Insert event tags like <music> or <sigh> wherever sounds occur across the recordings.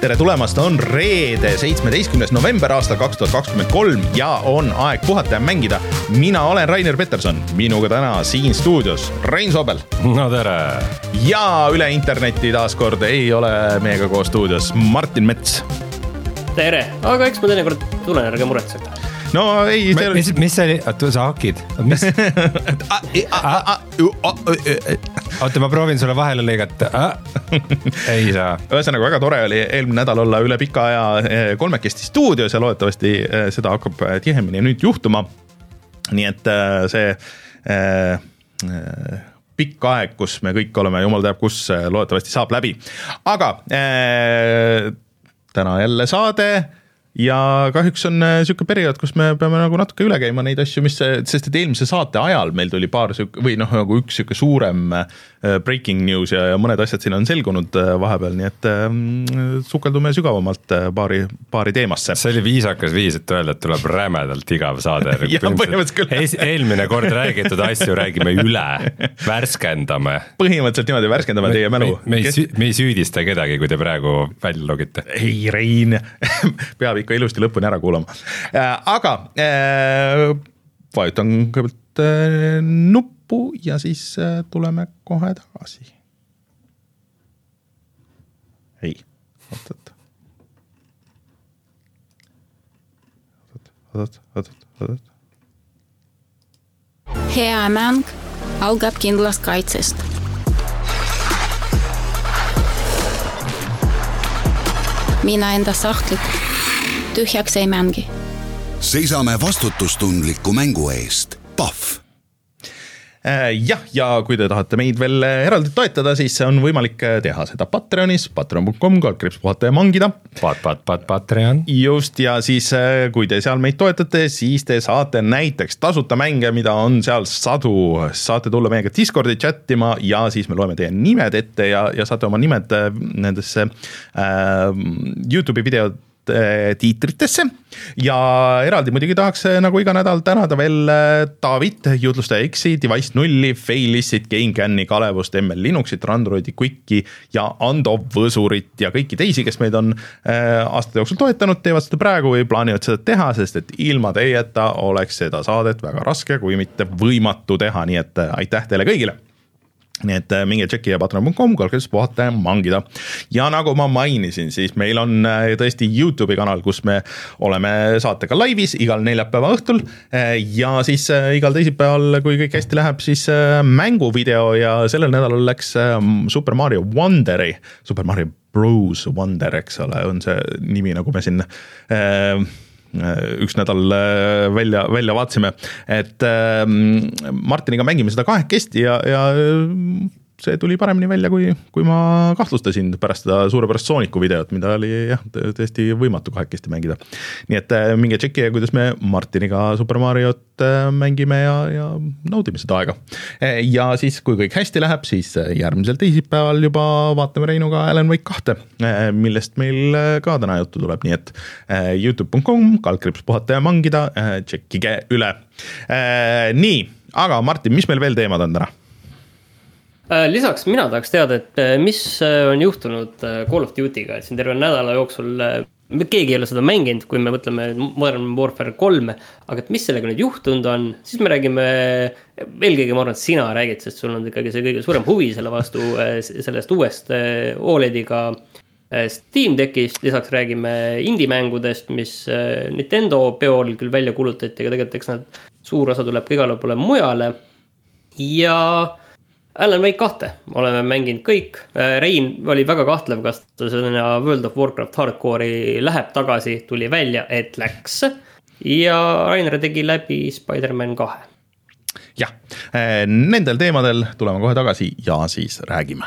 tere tulemast, on reede, seitsmeteistkümnes november aastal kaks tuhat kakskümmend kolm ja on aeg puhata ja mängida. mina olen Rainer Peterson, minuga täna siin stuudios Rein Sobel. no tere. ja üle interneti taaskord ei ole meiega koos stuudios Martin Mets. tere, aga eks ma teinekord tulen, ärge muretsege no ei. mis, mis see oli, oota sa hakid, mis? Oota, ma proovin sulle vahele lõigata. <laughs> ei saa. ühesõnaga väga tore oli eelmine nädal olla üle pika aja eh, kolmekesti stuudios ja loodetavasti eh, seda hakkab eh, tihemini nüüd juhtuma. nii et see pikk aeg, kus me kõik oleme, jumal teab kus, loodetavasti saab läbi. aga äh, täna jälle saade ja kahjuks on niisugune äh, periood, kus me peame nagu natuke üle käima neid asju, mis, sest et eelmise saate ajal meil tuli paar sihuke või noh, nagu üks sihuke suurem äh, breaking news ja, ja mõned asjad siin on selgunud äh, vahepeal, nii et äh, sukeldume sügavamalt paari, paari teemasse. see oli viisakas viis, et öelda, et tuleb rämedalt igav saade <laughs> eelmine kord räägitud asju räägime üle, värskendame. põhimõtteliselt niimoodi värskendame teie mälu. me ei, me ei süüdista kedagi, kui te praegu välja logite. ei, Rein <laughs> peab ikka ilusti lõpuni ära kuulama. Äh, aga äh, vajutan kõigepealt äh, nuppu ja siis tuleme kohe tagasi. ei, oot, oot. oot, oot, oot, oot, oot. hea mäng algab kindlast kaitsest mina enda sahtlit tühjaks ei mängi. seisame vastutustundliku mängu eest, Pahv äh, jah, ja kui te tahate meid veel eraldi toetada, siis on võimalik teha seda Patreonis, patreon.com, kaldkriips puhata ja mangida. Pat-, pat-, pat-, Patreon. just, ja siis äh, kui te seal meid toetate, siis te saate näiteks tasuta mänge, mida on seal sadu, saate tulla meiega Discordi chat ima ja siis me loeme teie nimed ette ja, ja saate oma nimed äh, nendesse äh, Youtube'i videod tiitritesse. Ja eraldi muidugi tahaks eh, nagu iga nädal tänada veel eh, David, jutlustaja X-i, Device nulli, Failissit, GameCami, Kalevust, ML Linuxit, Randroidi, Quicki ja Ando Võsurit ja kõiki teisi, kes meid on aastate jooksul toetanud, teevad seda praegu või plaanivad seda teha, sest et ilma teieta oleks seda saadet väga raske, kui mitte võimatu teha, nii et aitäh teile kõigile nii et äh, minge tšeki patreon.com, kalkulis puhata ja mangida. ja nagu ma mainisin, siis meil on äh, tõesti Youtube'i kanal, kus me oleme saatega laivis igal neljapäeva õhtul. Äh, ja siis igal teisipäeval, kui kõik hästi läheb, siis mänguvideo ja sellel nädalal läks Super Mario Wonderi, Super Mario Bros Wonder, eks ole, on see nimi, nagu me siin Äh, üks nädal äh, välja, välja vaatasime, et ähm, Martiniga mängime seda kahekesti ja, ja see tuli paremini välja, kui, kui ma kahtlustasin pärast seda suurepärast Sooniku videot, mida oli jah, täiesti võimatu kahekesti mängida. nii et äh, minge tšekkige, kuidas me Martiniga Super Mariot äh, mängime ja, ja naudime seda aega. Äh, ja siis, kui kõik hästi läheb, siis järgmisel teisipäeval juba vaatame Reinuga Alan Wake kahte, millest meil ka täna juttu tuleb, nii et Youtube.com, kaldkriips puhata ja mangida, tšekkige üle. nii, aga Martin, mis meil veel teemad on täna? Äh, lisaks mina tahaks teada, et äh, mis äh, on juhtunud Call of Duty'ga, et siin terve nädala jooksul keegi ei ole seda mänginud, kui me mõtleme Modern Warfare kolme, aga et mis sellega nüüd juhtunud on, siis me räägime, eelkõige ma arvan, et sina räägid, sest sul on ikkagi see kõige suurem huvi selle vastu, sellest uuest Olediga Steam Deckist, lisaks räägime indie-mängudest, mis Nintendo peol küll välja kuulutati, aga tegelikult eks nad, suur osa tuleb ka igale poole mujale. ja Alan Wake kahte oleme mänginud kõik. Äh, Rein oli väga kahtlev, kas ta sinna World of Warcraft hardcore'i läheb tagasi, tuli välja, et läks. ja Rainer tegi läbi Spider-man kahe. jah, äh, nendel teemadel tuleme kohe tagasi ja siis räägime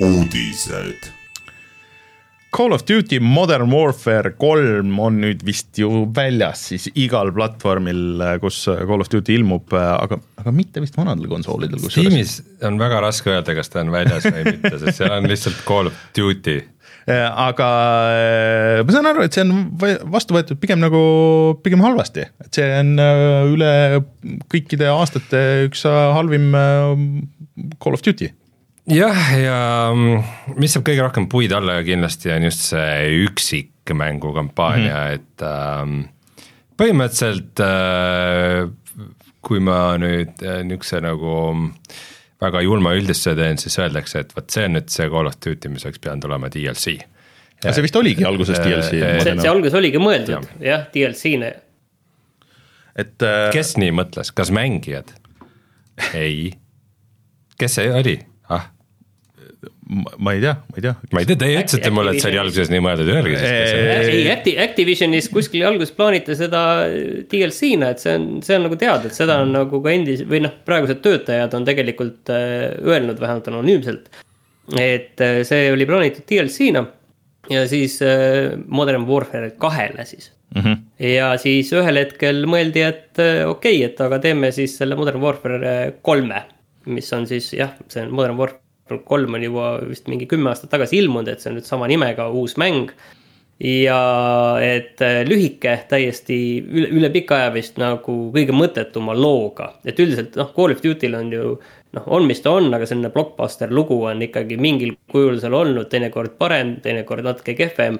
uudised Call of Duty Modern Warfare kolm on nüüd vist ju väljas siis igal platvormil, kus Call of Duty ilmub, aga, aga mitte vist vanadel konsoolidel. Steamis on väga raske öelda, kas ta on väljas või mitte, sest seal on lihtsalt Call of Duty aga äh, ma saan aru, et see on va- vastu võetud pigem nagu, pigem halvasti, et see on äh, üle kõikide aastate üks äh, halvim äh, Call of Duty. Jah, ja mm, mis saab kõige rohkem puid alla kindlasti on just see üksikmängu kampaania mm, -hmm. et ähm, põhimõtteliselt äh, kui ma nüüd äh, niisuguse nagu väga julma üldistuse teen, siis öeldakse, et vot see on nüüd see Call of Duty, mis oleks pidanud olema DLC. aga see vist oligi alguses DLC. See, see alguses oligi mõeldud jah, DLC-ne. et äh, kes nii mõtles, kas mängijad? ei. kes see oli? Ma, ei tea, ma ei tea. ma ei tea, teie ütlesite mulle, et see oli alguses nii mõeldud, oli. ei Acti-, Activisionis kuskil alguses plaaniti seda DLC-na, et see on, see on nagu teada, et seda on nagu ka endis- või noh, praegused töötajad on tegelikult äh, öelnud vähemalt anonüümselt. et äh, see oli plaanitud DLC-na ja siis äh, Modern Warfare kahele siis mm. -hmm. ja siis ühel hetkel mõeldi, et okei okay,, et aga teeme siis selle Modern Warfare kolme, mis on siis jah, see on Modern Warfare kolm on juba vist mingi kümme aastat tagasi ilmunud, et see on nüüd sama nimega uus mäng. ja et äh, lühike, täiesti üle, üle pika aja vist nagu kõige mõttetuma looga, et üldiselt noh, Call of Duty'l on ju noh, on, mis ta on, aga selline blockbuster lugu on ikkagi mingil kujul seal olnud, teinekord parem, teinekord natuke kehvem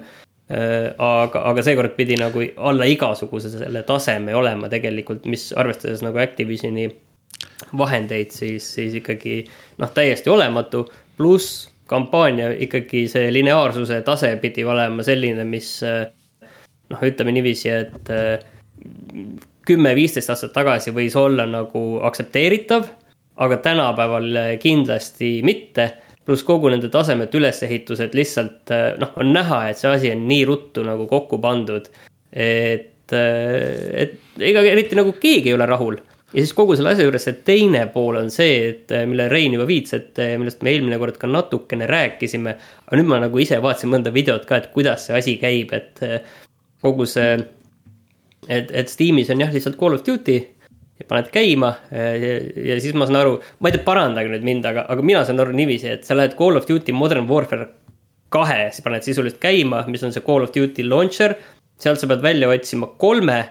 Äh, aga, aga seekord pidi nagu alla igasuguse selle taseme olema tegelikult, mis arvestades nagu Activisioni vahendeid, siis, siis ikkagi noh, täiesti olematu. pluss kampaania ikkagi see lineaarsuse tase pidi olema selline, mis noh, ütleme niiviisi, et äh, kümme-viisteist aastat tagasi võis olla nagu aktsepteeritav, aga tänapäeval kindlasti mitte pluss kogu nende tasemete ülesehitused lihtsalt noh, on näha, et see asi on nii ruttu nagu kokku pandud. et, et ega eriti nagu keegi ei ole rahul. Ja siis kogu selle asja juures see teine pool on see, et mille Rein juba viitas, et millest me eelmine kord ka natukene rääkisime. aga nüüd ma nagu ise vaatasin mõnda videot ka, et kuidas see asi käib, et kogu see, et, et Steamis on jah, lihtsalt Call of Duty ja paned käima ja, ja siis ma saan aru, ma ei tea, parandage nüüd mind, aga, aga mina saan aru niiviisi, et sa lähed Call of Duty Modern Warfare kahe, siis paned sisuliselt käima, mis on see Call of Duty launcher. sealt sa pead välja otsima kolme.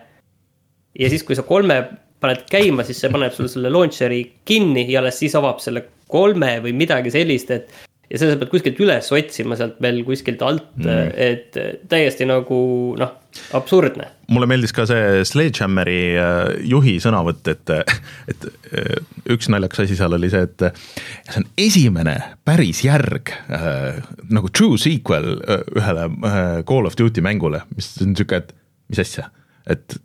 ja siis, kui sa kolme paned käima, siis see paneb sul selle launcher'i kinni ja alles siis avab selle kolme või midagi sellist, et. ja seda sa pead kuskilt üles otsima sealt veel kuskilt alt mm., et täiesti nagu noh, absurdne mulle meeldis ka see Sledgehammeri juhi sõnavõtt, et, et üks naljakas asi seal oli see, et see on esimene päris järg äh, nagu true sequel ühele äh, Call of Duty mängule, mis on sihuke, et mis asja, et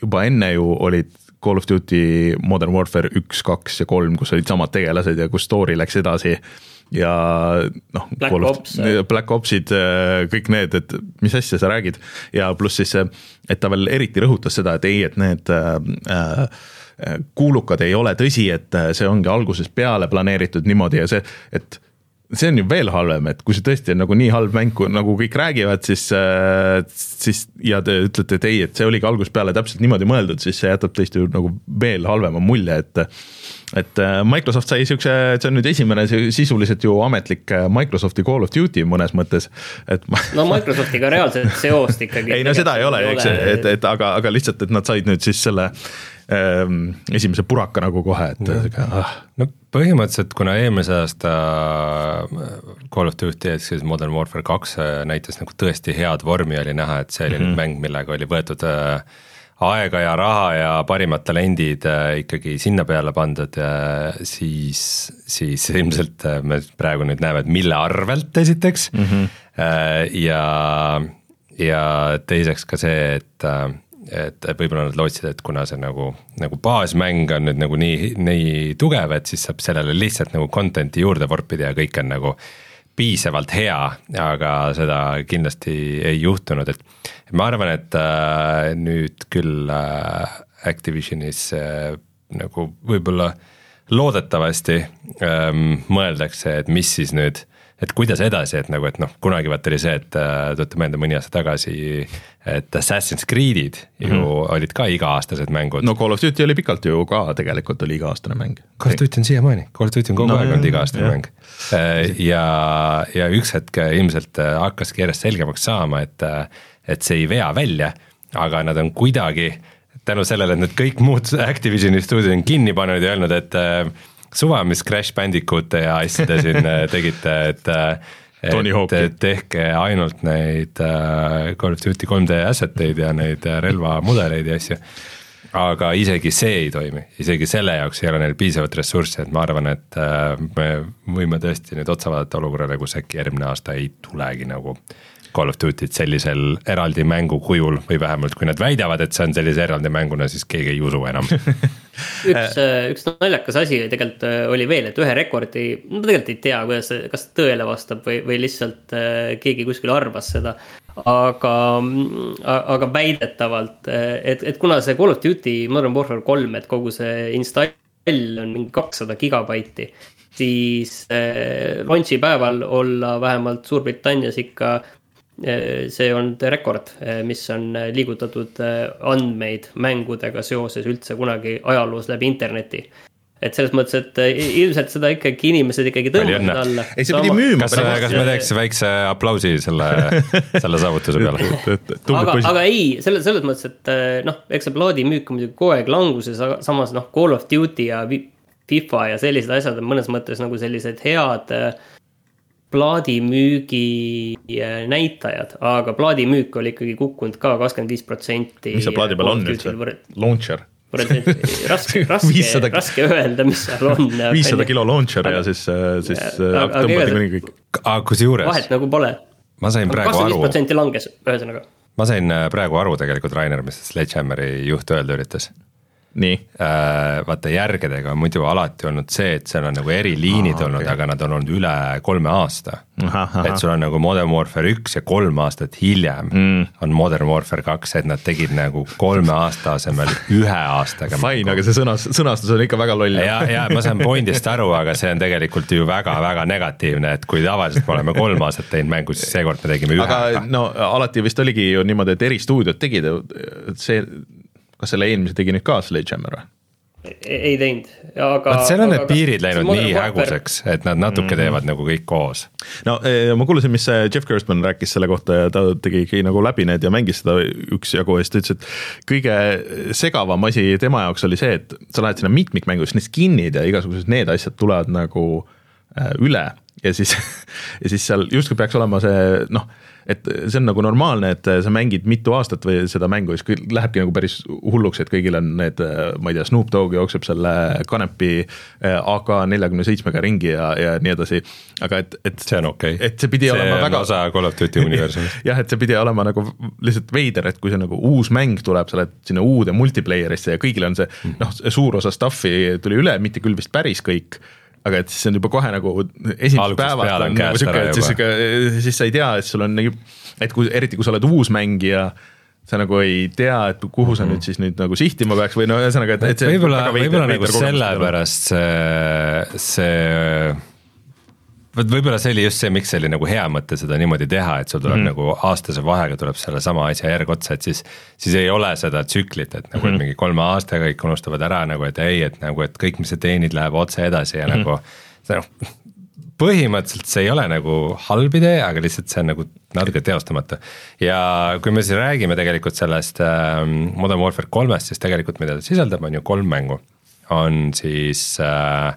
juba enne ju olid Call of Duty Modern Warfare üks, kaks ja kolm, kus olid samad tegelased ja kus story läks edasi ja noh. Black Ops. Black Opsid, kõik need, et mis asja sa räägid ja pluss siis, et ta veel eriti rõhutas seda, et ei, et need äh, kuulukad ei ole tõsi, et see ongi algusest peale planeeritud niimoodi ja see, et see on ju veel halvem, et kui see tõesti on nagu nii halb mäng, nagu kõik räägivad, siis, siis ja te ütlete, et ei, et see oligi algusest peale täpselt niimoodi mõeldud, siis see jätab ju nagu veel halvema mulje, et et Microsoft sai siukse, see on nüüd esimene sisuliselt ju ametlik Microsofti Call of Duty mõnes mõttes, et ma.... no Microsoftiga reaalset seost ikkagi. <laughs> ei no seda ei ole, eks, et, et aga, aga lihtsalt, et nad said nüüd siis selle esimese puraka nagu kohe, et sihuke ah. no põhimõtteliselt, kuna eelmise aasta Call of Duty ehk siis Modern Warfare kaks näitas nagu tõesti head vormi, oli näha, et see oli mm -hmm. mäng, millega oli võetud äh, aega ja raha ja parimad talendid äh, ikkagi sinna peale pandud, siis, siis ilmselt äh, me praegu nüüd näeme, et mille arvelt esiteks mm. -hmm. ja, ja teiseks ka see, et et võib-olla nad lootsid, et kuna see nagu, nagu baasmäng on nüüd nagu nii, nii tugev, et siis saab sellele lihtsalt nagu content'i juurde vorpida ja kõik on nagu piisavalt hea, aga seda kindlasti ei juhtunud, et ma arvan, et äh, nüüd küll äh, Activisionis äh, nagu võib-olla loodetavasti ähm, mõeldakse, et mis siis nüüd et kuidas edasi, et nagu, et noh, kunagi vaata oli see, et äh, tuletan meelde mõni aasta tagasi, et Assassin's Creed'id ju mm -hmm. olid ka iga-aastased mängud. no Call of Duty oli pikalt ju ka tegelikult oli iga-aastane mäng. Call of Duty on siiamaani, Call of Duty on kogu no, aeg olnud iga-aastane mäng. Äh, ja, ja üks hetk ilmselt hakkaski järjest selgemaks saama, et, et see ei vea välja, aga nad on kuidagi tänu sellele, et need kõik muud Activisioni stuudiod on kinni pannud ja öelnud, et suva, mis Crash Bandicoot'e ja asjade siin äh, <laughs> tegite, et äh, et tehke ainult neid äh, Call of Duty 3D asset eid ja neid relvamudeleid ja asju. aga isegi see ei toimi, isegi selle jaoks ei ole neil piisavalt ressurssi, et ma arvan, et me võime tõesti nüüd otsa vaadata olukorrale, kus äkki järgmine aasta ei tulegi nagu Call of Duty't sellisel eraldi mängu kujul või vähemalt kui nad väidavad, et see on sellise eraldi mänguna, siis keegi ei usu enam <laughs> üks, äh, üks naljakas asi tegelikult äh, oli veel, et ühe rekordi, ma tegelikult ei tea, kuidas see, kas tõele vastab või, või lihtsalt äh, keegi kuskil arvas seda. aga, aga väidetavalt, et, et kuna see Call of Duty Modern Warfare kolm, et kogu see install on mingi kakssada gigabaiti siis launch'i päeval olla vähemalt Suurbritannias ikka see on rekord, eh, mis on eh, liigutatud andmeid mängudega seoses üldse kunagi ajaloos läbi interneti et selles mõttes, et ilmselt seda ikkagi inimesed ikkagi tõmbavad alla. ei, see pidi müüma. kas, kas me teeks väikse aplausi selle, <laughs> selle saavutuse peale aga, aga ei, selles, selles mõttes, et noh, eks see plaadimüük on muidugi kogu aeg languses, aga samas noh, Call of Duty ja FIFA ja sellised asjad on mõnes mõttes nagu sellised head äh, plaadimüügi äh, näitajad, aga plaadimüük oli ikkagi kukkunud ka kakskümmend viis protsenti. mis seal plaadi peal on üldse? Launcher? <laughs> raske, raske, raske öelda, mis seal on. <laughs> viissada kilo launcher aga, ja siis, äh, siis äh, tõmbati kuni kõik. aga kusjuures. vahet nagu pole. ma sain praegu aru. kakskümmend viis protsenti langes, ühesõnaga. ma sain praegu aru tegelikult, Rainer, mis Sledgehammeri juht öelda üritas nii äh,. vaata järgedega on muidu alati olnud see, et seal on nagu eriliinid Aa, olnud okay., aga nad on olnud üle kolme aasta. et sul on nagu Modern Warfare üks ja kolm aastat hiljem mm. on Modern Warfare kaks, et nad tegid nagu kolme aasta asemel ühe aastaga. Fine, aga see sõnas, sõnastus on ikka väga loll. ja, ja ma saan point'ist aru, aga see on tegelikult ju väga-väga negatiivne, et kui tavaliselt me oleme kolm aastat teinud mängu, siis seekord me tegime ühe. aga no alati vist oligi ju niimoodi, et eristuudiod tegid, see kas selle eelmise tegi nüüd ka Sledgehammer või? ei teinud, aga. vot seal on need piirid läinud nii häguseks, et nad natuke mm teevad nagu kõik koos. no eh, ma kuulasin, mis Jeff Gerstmann rääkis selle kohta ja ta tegigi nagu läbi need ja mängis seda üksjagu ja siis ta ütles, et kõige segavam asi tema jaoks oli see, et sa lähed sinna mitmikmängu, siis need skin'id ja igasugused need asjad tulevad nagu üle ja siis <laughs> ja siis seal justkui peaks olema see noh et see on nagu normaalne, et sa mängid mitu aastat või seda mängu ja siis lähebki nagu päris hulluks, et kõigil on need, ma ei tea, Snoop Dogg jookseb selle kanepi eh, AK neljakümne seitsmega ringi ja, ja nii edasi. aga et, et. see on okei okay.. et see pidi see olema väga. osa Call of Duty <laughs> universumist jah, et see pidi olema nagu lihtsalt veider, et kui see nagu uus mäng tuleb, sa lähed sinna uude multiplayer'isse ja kõigil on see mm. noh, suur osa stuff'i tuli üle, mitte küll vist päris kõik aga et siis on juba kohe nagu esimesed päevad on nagu sihuke, et siis siis sa ei tea, et sul on nagu, et kui eriti, kui sa oled uus mängija sa nagu ei tea, et kuhu sa mm -hmm. nüüd siis nüüd nagu sihtima peaks või no ühesõnaga, et, et võib-olla, võib-olla nagu sellepärast see, see vot võib-olla see oli just see, miks see oli nagu hea mõte seda niimoodi teha, et sul tuleb mm -hmm. nagu aastase vahega tuleb sellesama asja järg otsa, et siis. siis ei ole seda tsüklit, et nagu mm -hmm. mingi kolme aastaga kõik unustavad ära nagu, et ei, et nagu, et kõik, mis sa teenid, läheb otse edasi ja mm -hmm. nagu. see noh, põhimõtteliselt see ei ole nagu halb idee, aga lihtsalt see on nagu natuke teostamatu. ja kui me siis räägime tegelikult sellest äh, Modern Warfare kolmest, siis tegelikult, mida ta sisaldab, on ju kolm mängu. on siis Äh,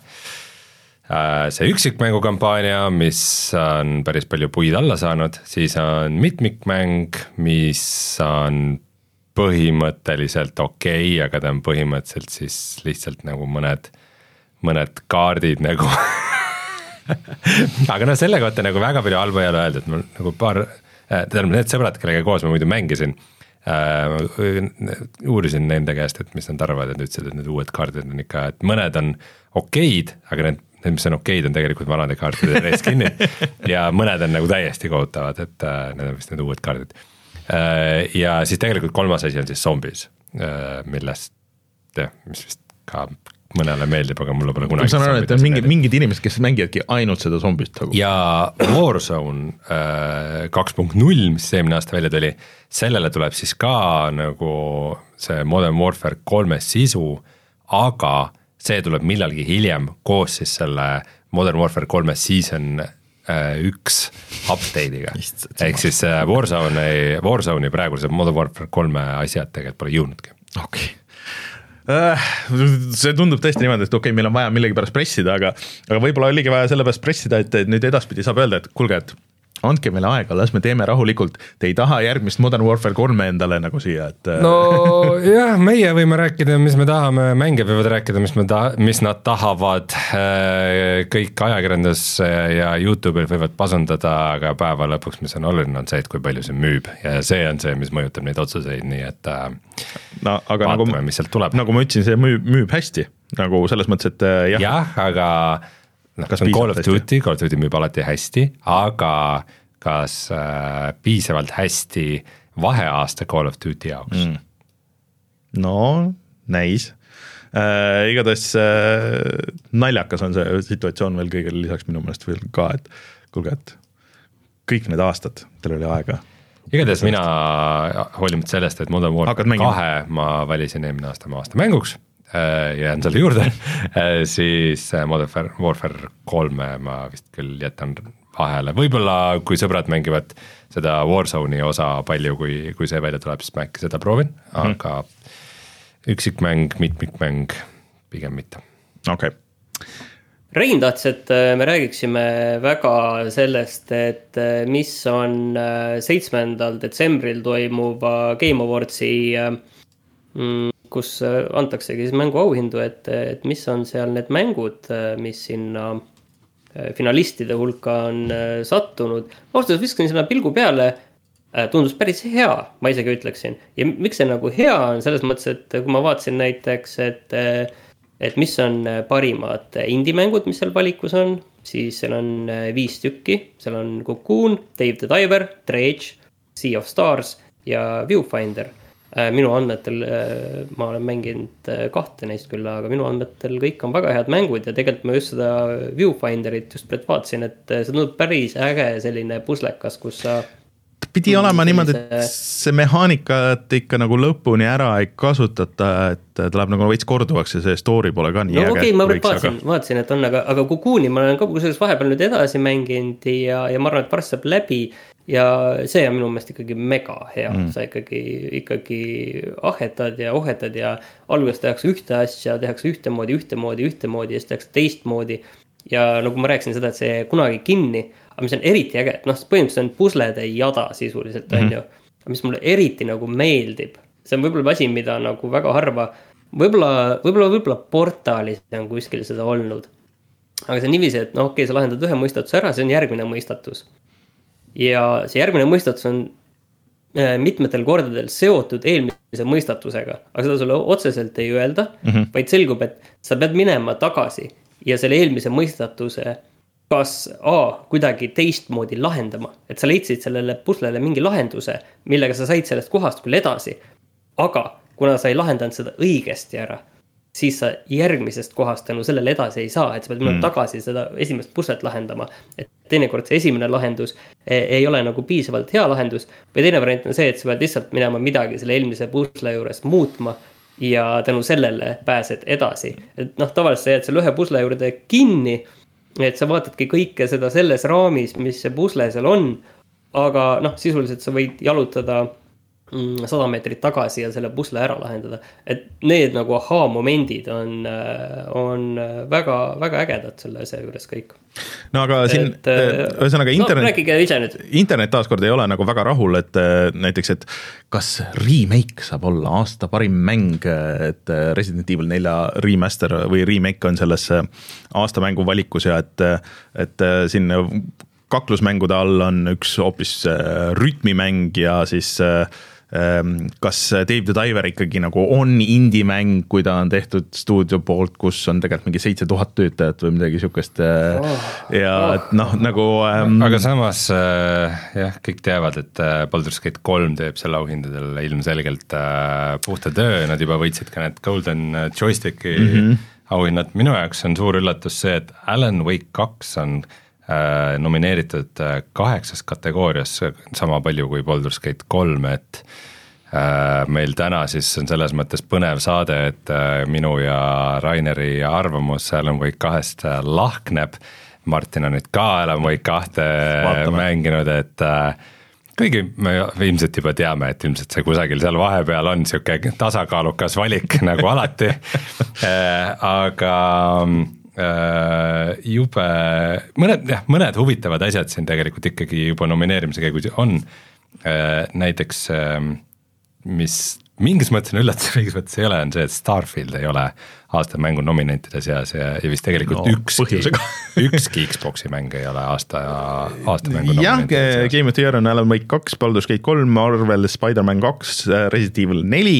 see üksikmängukampaania, mis on päris palju puid alla saanud, siis on mitmikmäng, mis on põhimõtteliselt okei okay,, aga ta on põhimõtteliselt siis lihtsalt nagu mõned, mõned kaardid nagu <laughs> aga noh, selle kohta nagu väga palju halba ei ole öeldud, mul nagu paar, äh, tähendab need sõbrad, kellega koos ma muidu mängisin äh,. uurisin nende käest, et mis nad arvavad ja nad ütlesid, et need uued kaardid on ikka, et mõned on okeid, aga need need, mis on okeid, on tegelikult vanade kaartide reskin'id <laughs> ja mõned on nagu täiesti kohutavad, et äh, need on vist need uued kaardid äh,. ja siis tegelikult kolmas asi on siis zombies äh,, millest jah, mis vist ka mõnele meeldib, aga mulle pole ma kunagi saan aru, et on mingi, mingid inimesed, kes mängivadki ainult seda zombist nagu. ja Warzone kaks punkt null, mis eelmine aasta välja tuli, sellele tuleb siis ka nagu see Modern Warfare kolme sisu, aga see tuleb millalgi hiljem koos siis selle Modern Warfare kolme season äh, üks update'iga. <laughs> Ehk siis äh, Warzone'i, Warzone'i praeguse Modern Warfare kolme asjad tegelikult pole jõudnudki. okei okay.. see tundub tõesti niimoodi, et okei okay,, meil on vaja millegipärast pressida, aga, aga võib-olla oligi vaja sellepärast pressida, et et nüüd edaspidi saab öelda, et kuulge, et andke meile aega, las me teeme rahulikult. Te ei taha järgmist Modern Warfare kolme endale nagu siia, et äh, no jah, meie võime rääkida, mis me tahame, mängijad võivad rääkida, mis me ta-, mis nad tahavad. kõik ajakirjandus ja Youtube'il võivad pasundada, aga päeva lõpuks, mis on oluline, on see, et kui palju see müüb ja see on see, mis mõjutab neid otsuseid, nii et äh, no aga vaatame, nagu, mis sealt tuleb. nagu ma ütlesin, see müüb, müüb hästi nagu selles mõttes, et äh, jah ja., jah, aga noh, Kas on Call of? Duty, Call of Duty müüb alati hästi, aga kas äh, piisavalt hästi vaheaasta Call of Duty jaoks mm.? no näis äh,. igatahes äh, naljakas on see situatsioon veel kõigele lisaks minu meelest veel ka, et kuulge, et kõik need aastad, teil oli aega igatahes mina, hoolimata sellest, et Modern Warfare kahe ma valisin eelmine aasta oma aasta mänguks jään selle juurde, siis äh, Modern Warfare kolme ma vist küll jätan vahele, võib-olla kui sõbrad mängivad seda Warzone'i osa palju, kui, kui see välja tuleb, siis ma äkki seda proovin, Mhm. aga üksikmäng, mitmikmäng pigem mitte. okei okay., Rein tahtis, et äh, me räägiksime väga sellest, et äh, mis on äh, seitsmendal detsembril toimuva Game Awardsi, kus äh, antaksegi siis mänguauhindu, et, et mis on seal need mängud, mis sinna äh, finalistide hulka on äh, sattunud. ausalt öeldes viskasin sinna pilgu peale äh, tundus päris hea, ma isegi ütleksin. ja miks see nagu hea on, selles mõttes, et kui ma vaatasin näiteks, et, et mis on parimad indie-mängud, mis seal valikus on, siis seal on äh, viis tükki, seal on Cocoon, Dave the Diver, Dredge, Sea of Stars ja Viewfinder. Minu andmetel, ma olen mänginud äh, kahte neist küll, aga minu andmetel kõik on väga head mängud ja tegelikult ma just seda Viewfinderit just praegu vaatasin, et äh, see tundub päris äge selline puslekas, kus sa pidi olema niimoodi, et see mehaanikat ikka nagu lõpuni ära ei kasutata, et ta läheb nagu veits korduvaks ja see story pole ka nii no äge. okei okay,, ma vaatasin, vaatasin, et on, aga, aga Cocoon'i ma olen ka kusjuures vahepeal nüüd edasi mänginud ja, ja ma arvan, et varsti saab läbi. Ja see on minu meelest ikkagi mega hea mm., sa ikkagi, ikkagi ahetad ja ohetad ja alguses tehakse ühte asja, tehakse ühtemoodi, ühtemoodi, ühtemoodi ja siis tehakse teistmoodi. ja nagu ma rääkisin seda, et see jää kunagi kinni, aga mis on eriti äge, et noh, põhimõtteliselt on puslede jada sisuliselt on mm -hmm. ju. mis mulle eriti nagu meeldib, see on võib-olla asi, mida nagu väga harva võib-olla, võib-olla, võib-olla portaalis on kuskil seda olnud. aga see on niiviisi, et noh, okei okay,, sa lahendad ühe mõistatuse ära, see on järgmine mõistatus. Ja see järgmine mõistatus on äh, mitmetel kordadel seotud eelmise mõistatusega, aga seda sulle otseselt ei öelda mm, -hmm. vaid selgub, et sa pead minema tagasi ja selle eelmise mõistatuse kas A kuidagi teistmoodi lahendama, et sa leidsid sellele puslele mingi lahenduse, millega sa said sellest kohast küll edasi. aga kuna sa ei lahendanud seda õigesti ära, siis sa järgmisest kohast tänu sellele edasi ei saa, et sa pead minema mm. tagasi seda esimest puslet lahendama. et teinekord see esimene lahendus ei, ei ole nagu piisavalt hea lahendus või teine variant on see, et sa pead lihtsalt minema midagi selle eelmise pusle juures muutma ja tänu sellele pääsed edasi, et noh, tavaliselt sa jääd selle ühe pusle juurde kinni et sa vaatadki kõike seda selles raamis, mis see pusle seal on. aga noh, sisuliselt sa võid jalutada sada meetrit tagasi ja selle pusle ära lahendada. et need nagu ahaa-momendid on, on väga, väga ägedad selle asja juures kõik. no aga siin äh, ühesõnaga no, internet rääkige ise nüüd. internet taaskord ei ole nagu väga rahul, et äh, näiteks, et kas remake saab olla aasta parim mäng, et äh, Resident Evil nelja remaster või remake on selles äh, aasta mängu valikus ja et, et äh, siin kaklusmängude all on üks hoopis äh, rütmimäng ja siis äh, kas Dave the Diver ikkagi nagu on indie-mäng, kui ta on tehtud stuudio poolt, kus on tegelikult mingi seitse tuhat töötajat või midagi sihukest ja et noh, nagu ähm, aga samas äh, jah, kõik teavad, et äh, Baldur's Gate kolm teeb selle auhindadel ilmselgelt äh, puhta töö, nad juba võitsid ka need Golden Joysticki mm -hmm. auhinnad, minu jaoks on suur üllatus see, et Alan Wake kaks on äh, nomineeritud äh, kaheksas kategoorias, sama palju kui Baldur's Gate kolm, et äh, meil täna siis on selles mõttes põnev saade, et äh, minu ja Raineri arvamus Alan Wake kahest äh, lahkneb. Martin on nüüd ka Alan Wake kahte Vaatame. mänginud, et äh, kuigi me ilmselt juba teame, et ilmselt see kusagil seal vahepeal on sihuke tasakaalukas valik <laughs> nagu alati aga äh, jube, mõned jah, mõned huvitavad asjad siin tegelikult ikkagi juba nomineerimise käigus on. näiteks, mis mingis mõttes on üllatus, <laughs> mingis mõttes ei ole, on see, et Starfield ei ole aasta mängu nominentide seas ja, ja vist tegelikult No, ükski <laughs> ükski Xbox'i mäng ei ole aasta, aasta mängu jah. Game of the Year on Alan Wake kaks, Baldur's Gate kolm, Marvel Spider-man kaks, Resident Evil neli,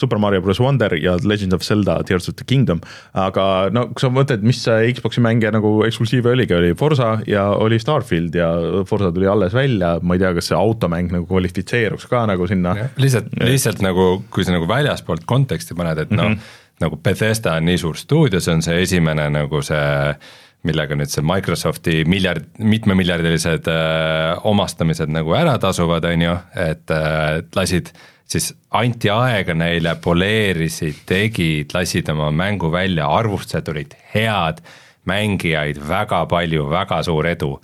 Super Mario bros. Wonder ja Legend of Zelda Tears of the Kingdom, aga no kui sa mõtled, mis Xbox'i mänge nagu eksklusiive oligi, oli Forsa ja oli Starfield ja Forsa tuli alles välja, ma ei tea, kas see automäng nagu kvalifitseeruks ka nagu sinna. Lihtsalt, lihtsalt nagu, kui sa nagu väljaspoolt konteksti paned, et noh mm -hmm., nagu Bethesda on nii suur stuudio, see on see esimene nagu see millega nüüd see Microsofti miljard, mitmemiljardilised äh, omastamised nagu ära tasuvad, on ju, et äh, lasid siis anti aega neile, poleerisid, tegid, lasid oma mängu välja, arvustused olid head, mängijaid väga palju, väga suur edu.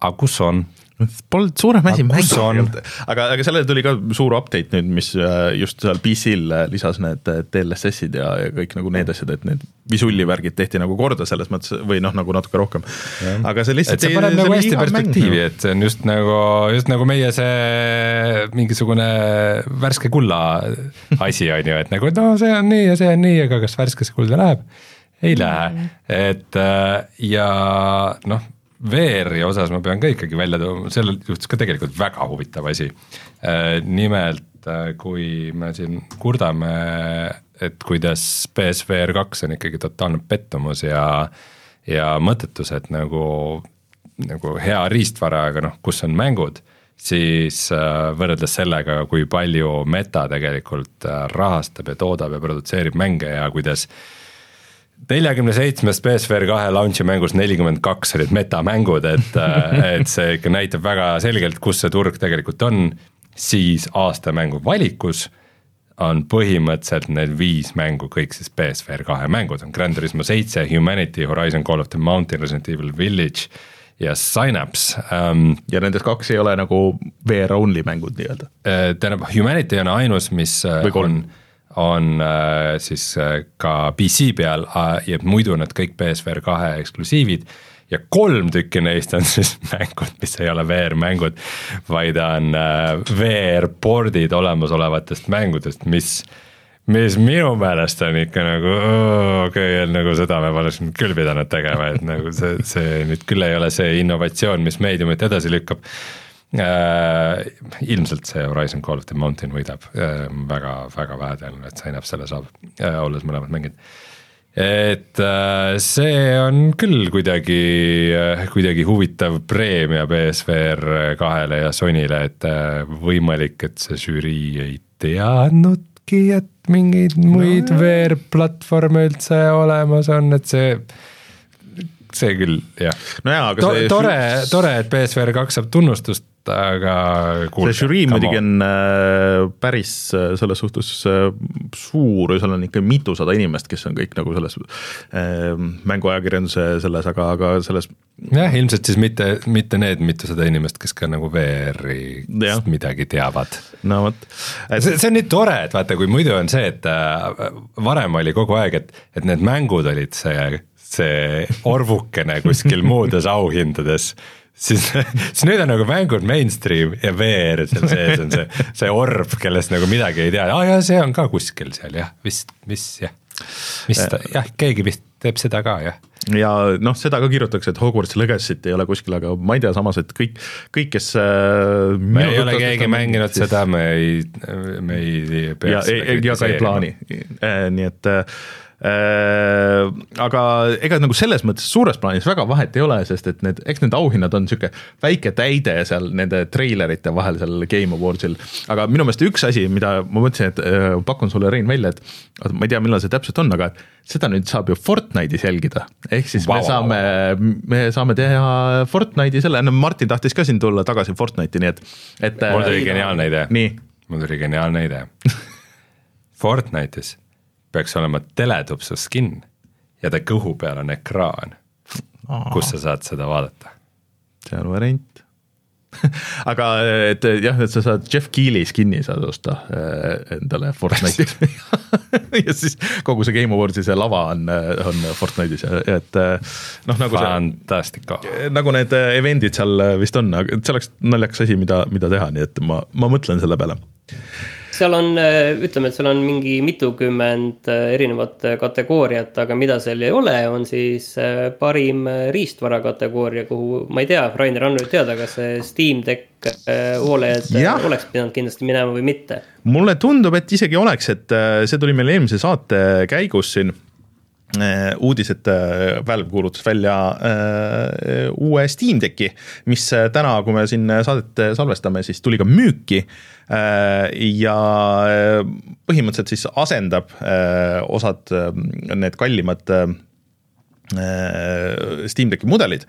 aga kus on? Polnud suurem asi Aga kus on? mäng, aga, aga sellele tuli ka suur update nüüd, mis äh, just seal PC-l äh, lisas need äh, DLSS-id ja, ja kõik nagu need asjad, et need visulli värgid tehti nagu korda selles mõttes või noh, nagu natuke rohkem. aga see et lihtsalt see paneb nagu hästi perspektiivi, noh. et see on just nagu, just nagu meie see mingisugune värske kulla asi on ju, et nagu et no see on nii ja see on nii, aga kas värskesse kulda läheb? ei lähe, et äh, ja noh, VR-i osas ma pean ka ikkagi välja tooma, sellel juhtus ka tegelikult väga huvitav asi. nimelt, kui me siin kurdame, et kuidas PSVR kaks on ikkagi totaalne pettumus ja ja mõttetus, et nagu nagu hea riistvara, aga noh, kus on mängud, siis äh, võrreldes sellega, kui palju meta tegelikult äh, rahastab ja toodab ja produtseerib mänge ja kuidas neljakümne seitsmest PSVR kahe launch'i mängus nelikümmend kaks olid metamängud, et, et see ikka näitab väga selgelt, kus see turg tegelikult on, siis aasta mängu valikus on põhimõtteliselt need viis mängu kõik siis PSVR kahe mängud on Gran Turismo seitse, Humanity, Horizon Call of the Mountain, Resident Evil Village ja Synapse um,. ja nendest kaks ei ole nagu VR only mängud nii-öelda. tähendab, Humanity on ainus, mis äh, Või kolm. on, on äh, siis äh, ka PC peal äh, ja muidu nad kõik PSVR kahe eksklusiivid. Ja kolm tükki neist on <laughs> siis mängud, mis ei ole VR-mängud, vaid on VR-pordid olemasolevatest mängudest, mis mis minu meelest on ikka nagu okei okay,, nagu seda me poleks nüüd küll pidanud tegema, et nagu see, see nüüd küll ei ole see innovatsioon, mis meediumit edasi lükkab äh,. ilmselt see Horizon Call of the Mountain võidab. Äh,, väga, väga vähetõenäoline, et Synapse selle saab äh,, olles mõlemad mänginud et äh, see on küll kuidagi, kuidagi huvitav preemia BSVR kahele ja Sonyle, et äh, võimalik, et see žürii ei teadnudki, et mingeid muid VR-platvorme üldse olemas on, et see, see küll jah. Nojaa, aga to, tore, tore, et BSVR kaks saab tunnustust, aga see žürii muidugi on. äh, päris äh, selles suhtes äh, suur ja seal on ikka mitusada inimest, kes on kõik nagu selles mänguajakirjanduse selles, aga, aga selles jah, ilmselt siis mitte, mitte need mitusada inimest, kes ka nagu VR-i midagi teavad. No vot, see, see on nii tore, et vaata, kui muidu on see, et varem oli kogu aeg, et, et need mängud olid see, see orvukene kuskil muudes auhindades, siis, <laughs> siis nüüd on nagu mängud mainstream ja VR seal sees on see, see orb, kellest nagu midagi ei tea, aa jaa, see on ka kuskil seal jah, vist, mis jah, mis ta, jah, keegi vist teeb seda ka jah. Ja noh, seda ka kirjutatakse, et Hogwarts Legacy't ei ole kuskil, aga ma ei tea samas, et kõik, kõik, kes äh, me ei ole keegi mänginud seda, me ei, me ei ja, ja ka ei plaani, nii et äh, Äh, aga ega nagu selles mõttes suures plaanis väga vahet ei ole, sest et need, eks need auhinnad on niisugune väike täide seal nende treilerite vahel seal Game Awardsil. aga minu meelest üks asi, mida ma mõtlesin, et äh, pakun sulle, Rein, välja, et ma ei tea, millal see täpselt on, aga seda nüüd saab ju Fortnite'is jälgida. ehk siis wow, me saame, me saame teha Fortnite'i selle, no Martin tahtis ka siin tulla tagasi Fortnite'i, nii et, et. mul tuli geniaalne idee. mul tuli geniaalne idee <laughs> Fortnite'is peaks olema teletupsu skin ja ta kõhu peal on ekraan, kus sa saad seda vaadata. see on variant. <laughs> Aga et jah, et sa saad Jeff Keeli skin'i saad osta äh, endale Fortnite'is <laughs> ja siis kogu see Game Awardsi see lava on, on Fortnite'is ja et äh, noh, nagu Fantastico. nagu need event'id seal vist on, aga see oleks naljakas asi, mida, mida teha, nii et ma, ma mõtlen selle peale seal on, äh, ütleme, et seal on mingi mitukümmend äh, erinevat äh, kategooriat, aga mida seal ei ole, on siis parim riistvara kategooria, kuhu ma ei tea, Rainer on nüüd teada, kas see Steam Deck Oled oleks pidanud kindlasti minema või mitte? mulle tundub, et isegi oleks, et see tuli meil eelmise saate käigus siin uudis, et Valve kuulutas välja uue Steam Decki, mis täna, kui me siin saadet salvestame, siis tuli ka müüki ja äh, põhimõtteliselt siis asendab äh, osad need kallimad Steam Decki mudelid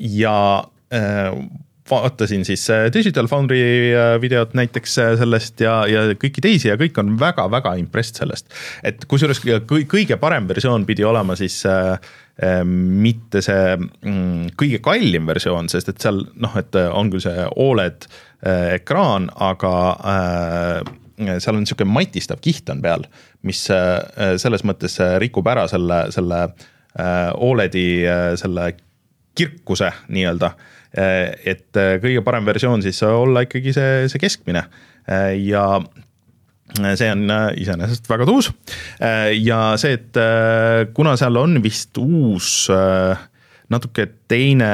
ja vaatasin siis Digital Foundry videot näiteks sellest ja, ja kõiki teisi ja kõik on väga-väga impressed sellest. et kusjuures kõige parem versioon pidi olema siis äh, mitte see mm, kõige kallim versioon, sest et seal noh, et on küll see Oled äh, Äh, ekraan, aga äh, seal on niisugune matistav kiht on peal, mis äh, selles mõttes rikub ära selle, selle Oledi selle kirkuse nii-öelda. et kõige parem versioon siis olla ikkagi see, see keskmine ja see on iseenesest väga tuus ja see, et kuna seal on vist uus natuke teine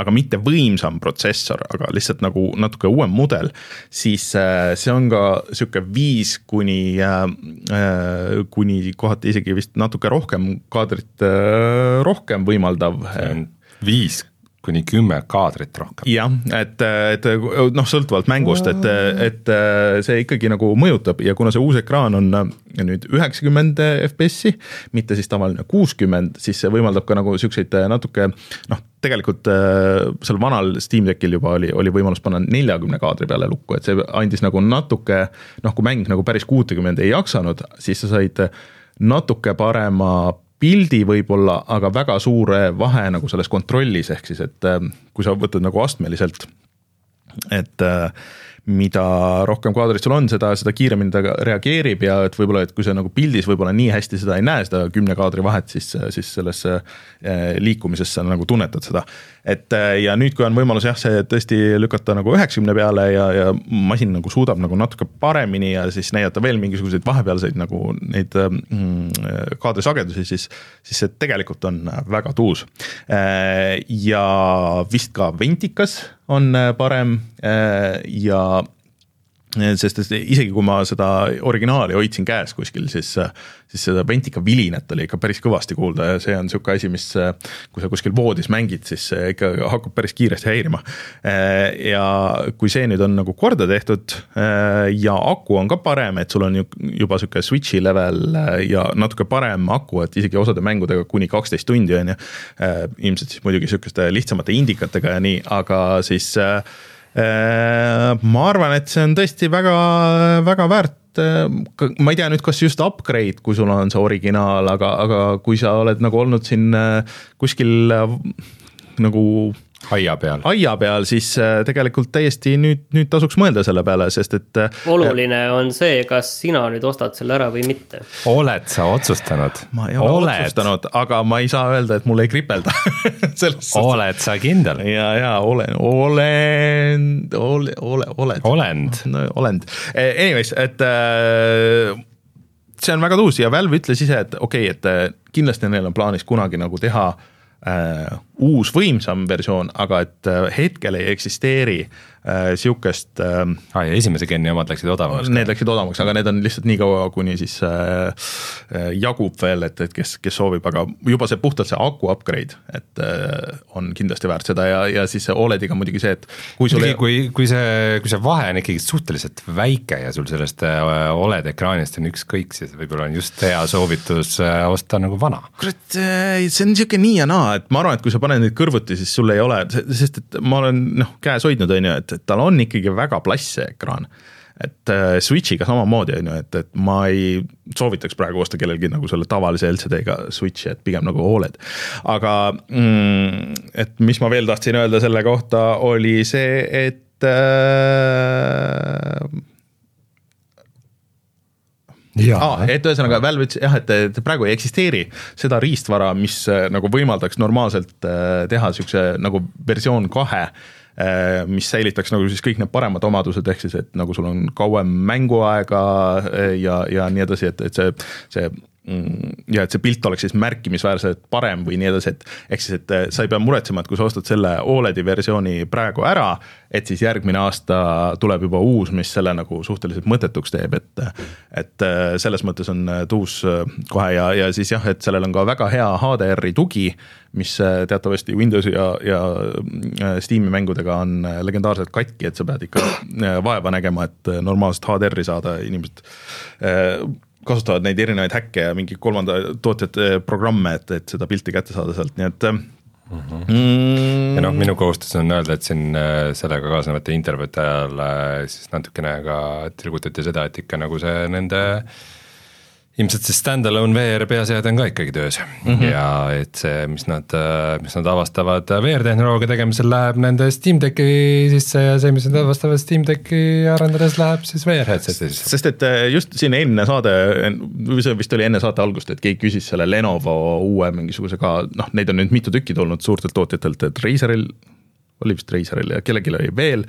aga mitte võimsam protsessor, aga lihtsalt nagu natuke uuem mudel, siis äh, see on ka sihuke viis kuni, äh, äh, kuni kohati isegi vist natuke rohkem kaadrit rohkem võimaldav. viis kuni kümme kaadrit rohkem. jah, et, et noh, sõltuvalt mängust, et, et see ikkagi nagu mõjutab ja kuna see uus ekraan on nüüd üheksakümmend FPS-i, mitte siis tavaline kuuskümmend, siis see võimaldab ka nagu siukseid natuke noh, tegelikult seal vanal Steam Deckil juba oli, oli võimalus panna neljakümne kaadri peale lukku, et see andis nagu natuke noh, kui mäng nagu päris kuutekümmend ei jaksanud, siis sa said natuke parema pildi võib-olla, aga väga suure vahe nagu selles kontrollis, ehk siis, et äh, kui sa võtad nagu astmeliselt, et äh, mida rohkem kaadrit sul on, seda, seda kiiremini ta reageerib ja et võib-olla, et kui sa nagu pildis võib-olla nii hästi seda ei näe, seda kümne kaadri vahet, siis, siis selles eh, liikumises sa nagu tunnetad seda. et eh, ja nüüd, kui on võimalus jah, see tõesti lükata nagu üheksakümne peale ja, ja masin nagu suudab nagu natuke paremini ja siis näidata veel mingisuguseid vahepealseid nagu neid mm, kaadrisagedusi, siis, siis see tegelikult on väga tuus. Eh, ja vist ka ventikas on parem ja sest et isegi kui ma seda originaali hoidsin käes kuskil, siis, siis seda ventika vilinat oli ikka päris kõvasti kuulda ja see on sihuke asi, mis, kui sa kuskil voodis mängid, siis ikka hakkab päris kiiresti häirima. ja kui see nüüd on nagu korda tehtud ja aku on ka parem, et sul on juba sihuke switch'i level ja natuke parem aku, et isegi osade mängudega kuni kaksteist tundi on ju. ilmselt siis muidugi sihukeste lihtsamate indikatega ja nii, aga siis Äh, ma arvan, et see on tõesti väga, väga väärt äh, ma ei tea nüüd, kas just upgrade, kui sul on see originaal, aga, aga kui sa oled nagu olnud siin äh, kuskil nagu aia peal. aia peal, siis äh, tegelikult täiesti nüüd, nüüd tasuks mõelda selle peale, sest et. Äh, oluline on see, kas sina nüüd ostad selle ära või mitte. oled sa otsustanud? ma ei ole oled. otsustanud, aga ma ei saa öelda, et mul ei kripelda <laughs> oled sa kindel? ja, ja olen, olen, ole, ole, oled. olend no,. olend, e, anyways, et äh, see on väga tuus ja Valve ütles ise, et okei okay,, et kindlasti neil on plaanis kunagi nagu teha äh, uus võimsam versioon, aga et äh, hetkel ei eksisteeri äh, sihukest äh, aa ja esimese geni omad läksid odavamaks. Need läksid odavamaks, aga need on lihtsalt nii kaua, kuni siis äh, äh, jagub veel, et, et kes, kes soovib, aga juba see puhtalt see aku upgrade, et äh, on kindlasti väärt seda ja, ja siis see Olediga muidugi see, et kui sul kui, kui see, kui see vahe on ikkagi suhteliselt väike ja sul sellest äh, Oled ekraanist on ükskõik, siis võib-olla on just hea soovitus äh, osta nagu vana. kurat, see on sihuke nii ja naa, et ma arvan, et kui sa paned neid kõrvuti, siis sul ei ole, sest et ma olen noh, käes hoidnud, on ju, et, et tal on ikkagi väga plass see ekraan et äh, Switch'iga samamoodi on ju, et, et ma ei soovitaks praegu osta kellelgi nagu selle tavalise LCD-ga Switch'i, et pigem nagu Oled. aga mm, et mis ma veel tahtsin öelda selle kohta, oli see, et äh, Ah, et ühesõnaga Valve ütles jah, et, et praegu ei eksisteeri seda riistvara, mis äh, nagu võimaldaks normaalselt äh, teha siukse nagu versioon kahe äh, mis säilitaks nagu siis kõik need paremad omadused, ehk siis, et nagu sul on kauem mänguaega ja, ja nii edasi, et, et see, see ja et see pilt oleks siis märkimisväärselt parem või nii edasi, et ehk siis, et sa ei pea muretsema, et kui sa ostad selle Oledi versiooni praegu ära, et siis järgmine aasta tuleb juba uus, mis selle nagu suhteliselt mõttetuks teeb, et et selles mõttes on tuus kohe ja, ja siis jah, et sellel on ka väga hea HDR-i tugi, mis teatavasti Windowsi ja, ja Steam'i mängudega on legendaarselt katki, et sa pead ikka vaeva nägema, et normaalset HDR-i saada, inimesed kasutavad neid erinevaid häkke ja mingi kolmanda tootjate programme, et, et seda pilti kätte saada sealt, nii et Mm -hmm. mm. ja noh, minu kohustus on öelda, et siin äh, sellega kaasnevate intervjuude ajal siis natukene ka tilgutati seda, et ikka nagu see nende äh, ilmselt see stand-alone VR peaseade on ka ikkagi töös mm -hmm. ja et see, mis nad, mis nad avastavad VR-tehnoloogia tegemisel, läheb nende Steam Decki sisse ja see, mis nad avastavad Steam Decki arendades, läheb siis VR headset'i sisse. sest et äh, just siin eelmine saade, või see vist oli enne saate algust, et keegi küsis selle Lenovo uue mingisuguse ka, noh, neid on nüüd mitu tükki tulnud suurtelt tootjatelt, et Razeril oli vist Razeril ja kellelgi oli veel.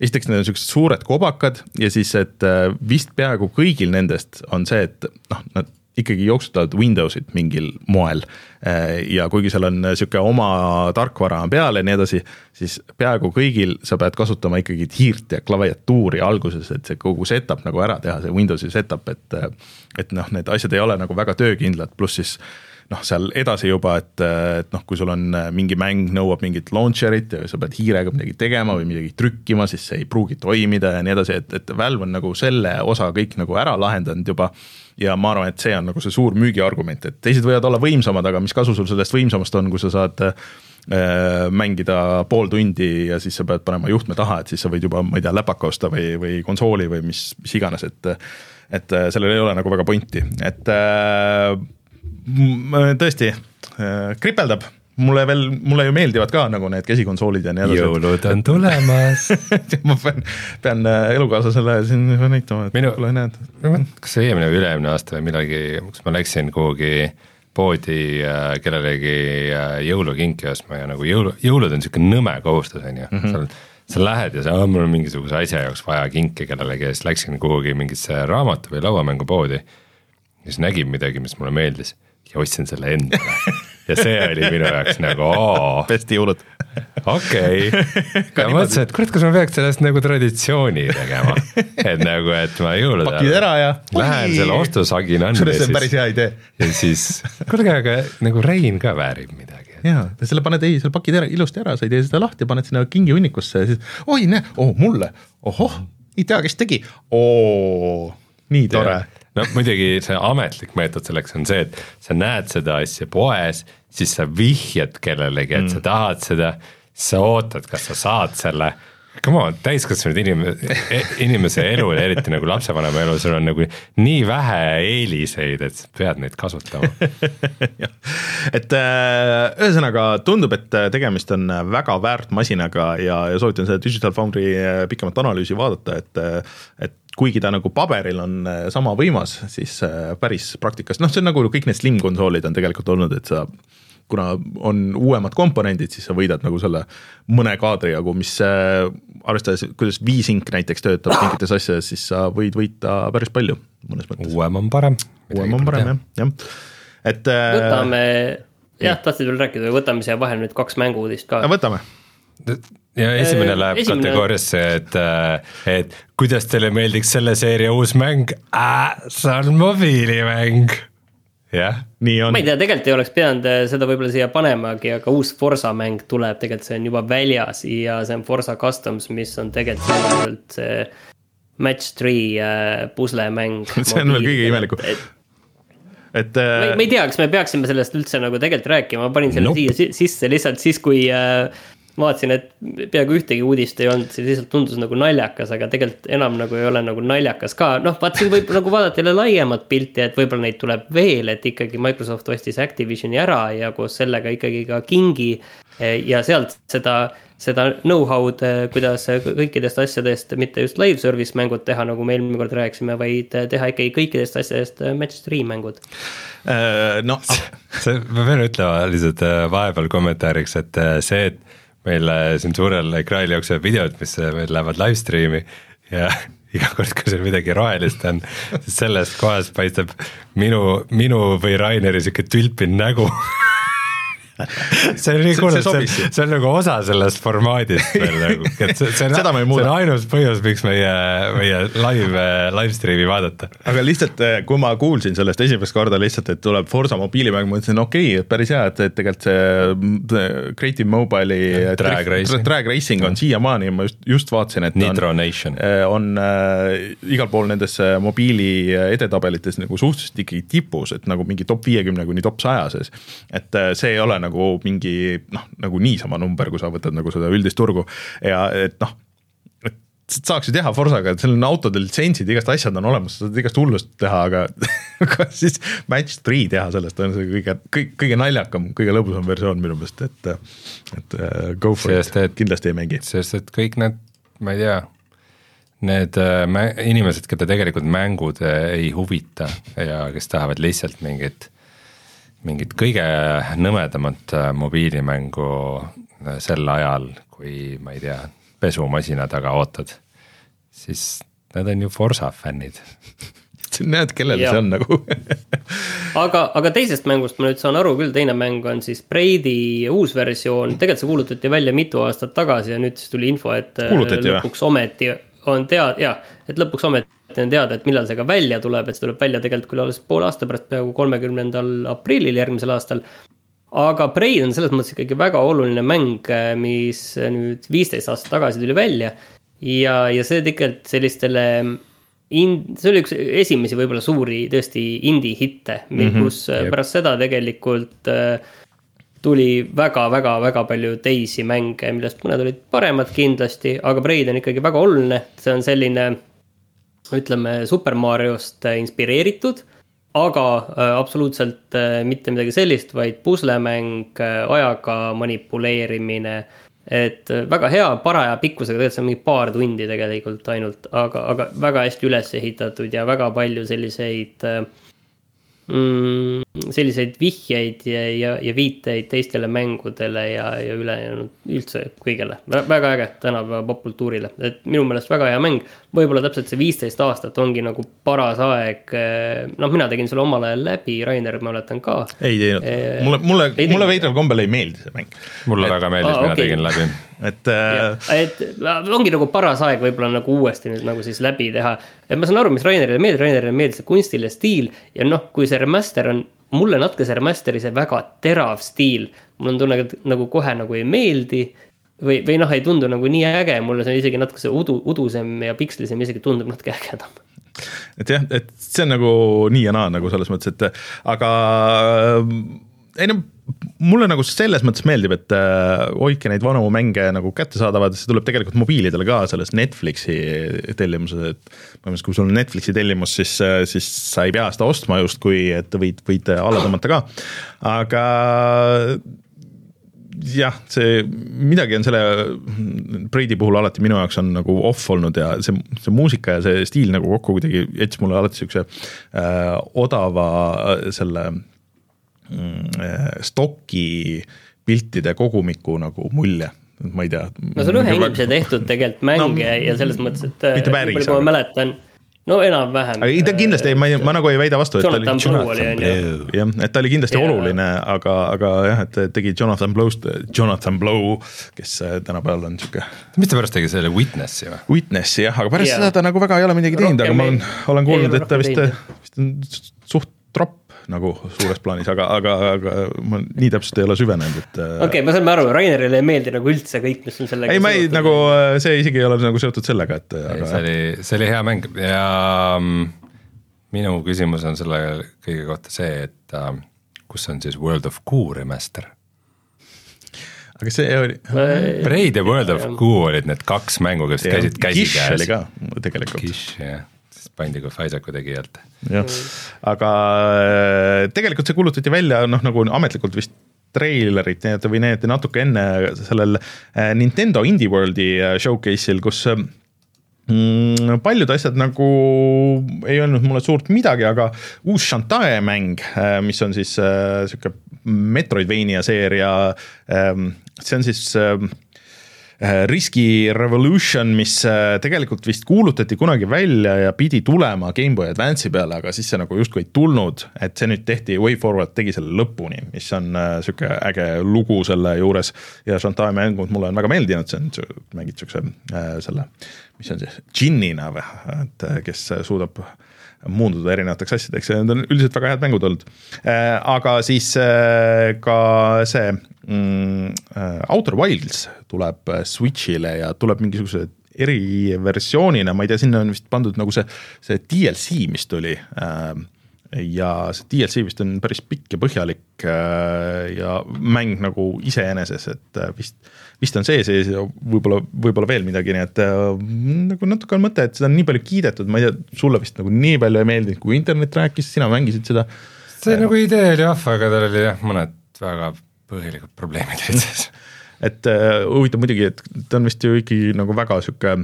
esiteks need on siuksed suured kobakad ja siis, et äh, vist peaaegu kõigil nendest on see, et noh, nad ikkagi jooksutavad Windowsit mingil moel. Äh, ja kuigi seal on sihuke oma tarkvara peal ja nii edasi, siis peaaegu kõigil sa pead kasutama ikkagi hiirt ja klaviatuuri alguses, et see kogu setup nagu ära teha, see Windowsi setup, et. et noh, need asjad ei ole nagu väga töökindlad, pluss siis noh, seal edasi juba, et, et noh, kui sul on äh, mingi mäng nõuab mingit launcher'it ja sa pead hiirega midagi tegema või midagi trükkima, siis see ei pruugi toimida ja nii edasi, et, et Valve on nagu selle osa kõik nagu ära lahendanud juba. ja ma arvan, et see on nagu see suur müügiargument, et teised võivad olla võimsamad, aga mis kasu sul sellest võimsamast on, kui sa saad äh, mängida pool tundi ja siis sa pead panema juhtme taha, et siis sa võid juba, ma ei tea, läpaka osta või, või konsooli või mis, mis iganes, et et sellel ei ole nagu väga pointi, et äh, tõesti äh, kripeldab mulle veel, mulle ju meeldivad ka nagu need käsikonsoolid ja nii edasi. jõulud on tulemas <laughs> ma pean, pean äh, elukaaslasele siin näitama, et minu, kas see eelmine või üle-eelmine aasta või millalgi, kas ma läksin kuhugi poodi äh, kellelegi jõulukinki ostma ja nagu jõulu, jõulud on sihuke nõme kohustus, on ju, mhm. seal sa lähed ja sa, mul on mingisuguse asja jaoks vaja kinki kellelegi ja siis läksin kuhugi mingisse raamatu või lauamängupoodi. ja siis nägin midagi, mis mulle meeldis ja ostsin selle endale ja see oli minu jaoks nagu oo. pesti jõulud. okei, <laughs> ja mõtlesin, et kurat, kas ma peaks sellest nagu traditsiooni tegema, et nagu, et ma jõulude ajal. pakid ära ja. Lähen selle ostusagina. kusjuures see on päris hea idee. ja siis, kuulge, aga nagu Rein ka väärib midagi. ja, selle paned, ei, selle pakid ära ilusti ära, sa ei tee seda lahti, paned sinna kingihunnikusse ja siis oi, näe, oh mulle, ohoh, ei tea, kes tegi, oo, nii tore no muidugi see ametlik meetod selleks on see, et sa näed seda asja poes, siis sa vihjad kellelegi, et mm. sa tahad seda, sa ootad, kas sa saad selle. Come on, täiskasvanud inimese, inimese elul, eriti nagu lapsevanema elul, sul on nagu nii vähe eeliseid, et sa pead neid kasutama. <laughs> Et äh, ühesõnaga tundub, et tegemist on väga väärt masinaga ja, ja soovitan seda Digital Foundry äh, pikemat analüüsi vaadata, et, äh, et kuigi ta nagu paberil on sama võimas, siis päris praktikas, noh, see on nagu kõik need slim konsoolid on tegelikult olnud, et sa kuna on uuemad komponendid, siis sa võidad nagu selle mõne kaadri jagu, mis äh, arvestades, kuidas V-Sync näiteks töötab mingites asjades, siis sa võid võita päris palju mõnes mõttes. uuem on parem. uuem on parem jah, jah, et. Äh, võtame jah, tahtsid veel rääkida võtame siia vahele nüüd kaks mängu-uudist ka no võtame, ja esimene Äh, läheb esimene- kategooriasse, et, et kuidas teile meeldiks selle seeria uus mäng äh,, see on mobiilimäng. jah, nii on ma ei. tea, tegelikult ei oleks pidanud äh, seda võib-olla siia panemagi, aga uus Forsa mäng tuleb, tegelikult see on juba väljas ja see on Forsa Customs, mis on tegelikult see match three äh, puslemäng. <laughs> See on veel kõige imelikum. et ma ei, äh, ma ei tea, kas me peaksime sellest üldse nagu tegelikult rääkima, ma panin selle Nope. siia si- sisse lihtsalt siis, kui äh, vaatasin, et peaaegu ühtegi uudist ei olnud, see lihtsalt tundus nagu naljakas, aga tegelikult enam nagu ei ole nagu naljakas ka, noh, vaat siin võib <laughs> nagu vaadata jälle laiemat pilti, et võib-olla neid tuleb veel, et ikkagi Microsoft ostis Activisioni ära ja koos sellega ikkagi ka Kingi eh, ja sealt seda seda know-how'd, kuidas kõikidest asjadest mitte just live service mängud teha, nagu me eelmine kord rääkisime, vaid teha ikkagi kõikidest asjadest match three mängud. noh, see, ma pean ütlema lihtsalt vahepeal kommentaariks, et see, et meil äh, siin suurel ekraanil jooksevad videod, mis äh, meil lähevad live stream'i ja <laughs> iga kord, kui seal midagi rohelist on, siis sellest kohast paistab minu, minu või Raineri sihuke tülpinud nägu <laughs> <laughs> see on nii cool, see see see on nagu osa sellest formaadist veel <laughs> nagu, et see, see on, see on ainus põhjus, miks meie, meie live, live stream'i vaadata. aga lihtsalt, kui ma kuulsin sellest esimest korda lihtsalt, et tuleb Forsa mobiilimäng, ma mõtlesin, okei okay,, et päris hea, et, et tegelikult see Creative Mobile'i Drag Racing. drag racing on siiamaani, ma just, just vaatasin, et Nitro on, Nation. on äh, igal pool nendes äh, mobiili edetabelites nagu suhteliselt ikkagi tipus, et nagu mingi top viiekümne kuni top saja sees. et äh, see ei ole nagu mingi noh, nagu niisama number, kui sa võtad nagu seda üldist turgu ja et noh saaks ju teha Forsaga, et seal on autode litsentsid, igast asjad on olemas, sa saad igast hullust teha, aga <laughs> aga siis match three teha sellest on see kõige, kõige, kõige naljakam, kõige lõbusam versioon minu meelest, et et uh, go for Sest it kindlasti ei mängi. sest et kõik need, ma ei tea, need äh, mä- inimesed, keda tegelikult mängud äh, ei huvita ja kes tahavad lihtsalt mingit, mingit kõige nõmedamat äh, mobiilimängu äh, sel ajal, kui ma ei tea, pesumasina taga ootad, siis nad on ju Forsa fännid. <laughs> näed, kellel Jaa. see on nagu <laughs> aga, aga teisest mängust ma nüüd saan aru küll, teine mäng on siis Braidi uus versioon, tegelikult see kuulutati välja mitu aastat tagasi ja nüüd siis tuli info, et äh, Kuulutati või? lõpuks ometi on teada, jaa, et lõpuks ometi on teada, et millal see ka välja tuleb, et see tuleb välja tegelikult küll alles poole aasta pärast, peaaegu kolmekümnendal aprillil järgmisel aastal aga Braid on selles mõttes ikkagi väga oluline mäng, mis nüüd viisteist aastat tagasi tuli välja ja, ja see tegelikult sellistele in-, see oli üks esimesi võib-olla suuri tõesti indie hitte mm, -hmm, kus jep. jep. pärast seda tegelikult äh, tuli väga-väga-väga palju teisi mänge, millest mõned olid paremad kindlasti, aga Braid on ikkagi väga oluline, see on selline ütleme Super Mariost äh, inspireeritud, aga äh, absoluutselt äh, mitte midagi sellist, vaid puslemäng, ajaga manipuleerimine. et väga hea, paraja pikkusega, tegelikult see on mingi paar tundi tegelikult ainult, aga, aga väga hästi üles ehitatud ja väga palju selliseid mm, selliseid vihjeid ja, ja, ja viiteid teistele mängudele ja, ja ülejäänud üldse kõigele. väga äge tänapäeva popkultuurile, et minu meelest väga hea mäng. Võib-olla täpselt see viisteist aastat ongi nagu paras aeg. noh, mina tegin selle omal ajal läbi, Rainer, ma mäletan ka. ei teinud Eh,, mulle, mulle ei, mulle veidral kombel ei meeldi see mäng, mulle väga meeldis, aa, mina okei. tegin läbi. et äh, et äh, ongi nagu paras aeg võib-olla nagu uuesti nüüd nagu siis läbi teha. et ma saan aru, mis Rainerile meeldib, Rainerile meeldib see kunstiline stiil ja noh, kui see remaster on, mulle natuke see remaster'i see väga terav stiil, mul on tunne, et nagu kohe nagu ei meeldi või, või noh, ei tundu nagu nii äge, mulle see isegi natuke see udu, udusem ja pikslisem isegi tundub natuke ägedam. et jah, et see on nagu nii ja naa nagu selles mõttes, et aga ei no mulle nagu selles mõttes meeldib, et äh, hoidke neid vanu mänge nagu kättesaadavad, see tuleb tegelikult mobiilidele ka selles Netflixi tellimuses, et põhimõtteliselt kui sul on Netflixi tellimus, siis, siis sa ei pea seda ostma justkui, et võid, võid alla tõmmata ka, aga jah, see midagi on selle Braidi puhul alati minu jaoks on nagu off olnud ja see, see muusika ja see stiil nagu kokku kuidagi jättis mulle alati siukse äh, odava äh, selle mm, äh, stoki piltide kogumiku nagu mulje, ma ei tea. no see on ühe inimese tehtud tegelikult mäng No, ja selles mõttes, et. mitte päris, aga- mäletan no enam-vähem. ei, ta kindlasti ei, ma ei, ma nagu ei väida vastu, et ta oli Jonathan Blow oli, on ju. jah, et ta oli kindlasti Jaa. oluline, aga, aga jah, et tegi Jonathan Blow'st, Jonathan Blow, kes äh, tänapäeval on sihuke mis ta pärast tegi selle Witnessi või? witness'i jah, aga pärast Jaa. seda ta nagu väga ei ole midagi teinud, aga ma olen olen kuulnud, et ta vist, vist on suht nagu suures plaanis, aga, aga, aga ma nii täpselt ei ole süvenenud, et äh, okei okay,, me saame aru, Rainerile ei meeldi nagu üldse kõik, mis on sellega ei, ma ei nagu, see isegi ei ole nagu seotud sellega, et see aga oli, see oli hea mäng ja mm, minu küsimus on selle kõige kohta see, et äh, kus on siis World of Goo remaster? aga see oli, Raid ja World of Goo olid need kaks mängu, kes käisid Gish oli käsikäes. ka tegelikult. Gish jah, pandi koos Isaacu tegijalt. jah, aga äh, tegelikult see kuulutati välja noh, nagu ametlikult vist treilerit nii-öelda või need natuke enne sellel äh, Nintendo Indie World'i äh, showcase'il, kus äh, mm, paljud asjad nagu ei öelnud mulle suurt midagi, aga uus Shantae mäng, mis on siis äh, sihuke Metroidvania seeria, see on siis äh, Riski Revolution, mis äh, tegelikult vist kuulutati kunagi välja ja pidi tulema GameBoy Advance'i peale, aga siis see nagu justkui ei tulnud, et see nüüd tehti, WayForward tegi selle lõpuni, mis on äh, sihuke äge lugu selle juures. Ja Shantae mängud mulle on väga meeldinud, see on, mängid siukse äh, selle, mis on siis džinnina või, et äh, kes suudab muunduda erinevateks asjadeks ja need on üldiselt väga head mängud olnud. aga siis äh, ka see mm, äh, Outer Wilds tuleb äh, Switch'ile ja tuleb mingisuguse eriversioonina, ma ei tea, sinna on vist pandud nagu see, see DLC, mis tuli äh, ja see DLC vist on päris pikk ja põhjalik äh, ja mäng nagu iseeneses, et äh, vist, vist on see sees ja võib-olla, võib-olla veel midagi, nii et äh, nagu natuke on mõte, et seda on nii palju kiidetud, ma ei tea, sulle vist nagu nii palju ei meeldinud, kui internet rääkis, sina mängisid seda. see nagu idee oli vahva, aga tal oli jah, mõned väga põhilikud probleemid olid sees. <laughs> et huvitav muidugi, et ta on vist ju ikkagi nagu väga sihuke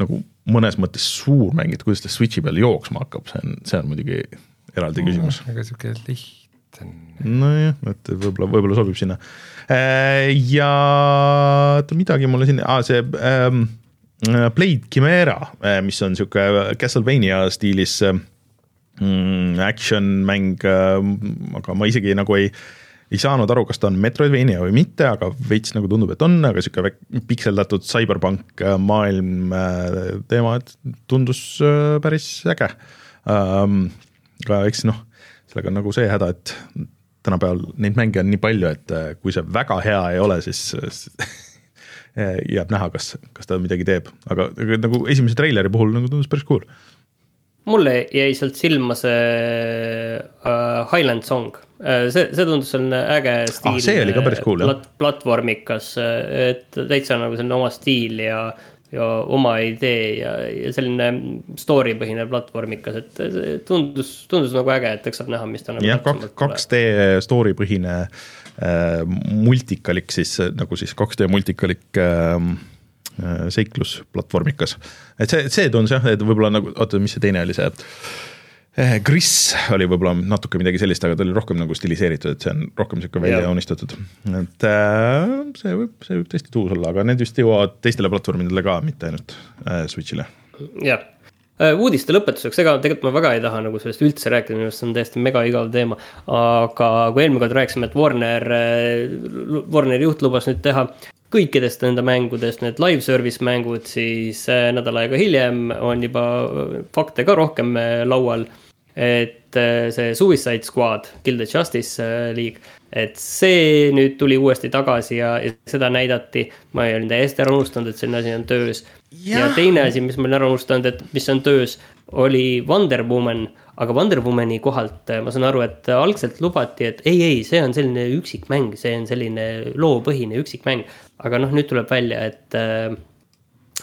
nagu mõnes mõttes suur mäng, et kuidas ta Switch'i peal jooksma hakkab, see on, see on muidugi eraldi küsimus. aga sihuke lihtne. nojah, et võib-olla, võib-olla sobib sinna. ja oota midagi mulle siin ah,, see ähm, Blade Chimera, mis on sihuke Castlevania stiilis mm, action mäng, aga ma isegi nagu ei ei saanud aru, kas ta on Metroidvania või mitte, aga veits nagu tundub, et on, aga sihuke pikseldatud cyberpunk äh, maailm äh, teema, et tundus äh, päris äge ähm,. Aga eks noh, sellega on nagu see häda, et tänapäeval neid mänge on nii palju, et äh, kui see väga hea ei ole, siis <laughs> jääb näha, kas, kas ta midagi teeb, aga, nagu esimese treileri puhul nagu tundus päris cool. mulle jäi sealt silma see uh, Highland Song uh,, see, see tundus selline äge stiil. see oli ka päris cool, jah. plat,. platvormikas, et täitsa nagu selline oma stiil ja, ja oma idee ja, ja selline story põhine platvormikas, et tundus, tundus nagu äge, et eks saab näha, mis ta nagu jah, kaks, kaks D story põhine äh, multikalik siis nagu siis kaks D multikalik äh, äh, seiklus platvormikas. et see, see tundus jah, et võib-olla nagu, oota, mis see teine oli, see äh, Gris oli võib-olla natuke midagi sellist, aga ta oli rohkem nagu stiliseeritud, et see on rohkem sihuke välja joonistatud. et äh, see võib, see võib tõesti tuus olla, aga need vist jõuavad teistele platvormidele ka, mitte ainult äh, Switch'ile. jah, uudiste lõpetuseks, ega tegelikult ma väga ei taha nagu sellest üldse rääkida, minu arust see on täiesti mega igav teema. aga kui eelmine kord rääkisime, et Warner, Warneri juht lubas nüüd teha kõikidest enda mängudest need live service mängud, siis äh, nädal aega hiljem on juba fakte ka rohkem äh, laual. Et äh, see Suicide Squad, Guilty Justice äh, League, et see nüüd tuli uuesti tagasi ja, ja seda näidati. ma olin täiesti ära unustanud, et selline asi on töös ja teine asi, mis ma olin ära unustanud, et mis on töös, oli Wonder Woman, aga Wonder Womani kohalt äh, ma saan aru, et algselt lubati, et ei, ei, see on selline üksikmäng, see on selline loopõhine üksikmäng. aga noh, nüüd tuleb välja, et äh,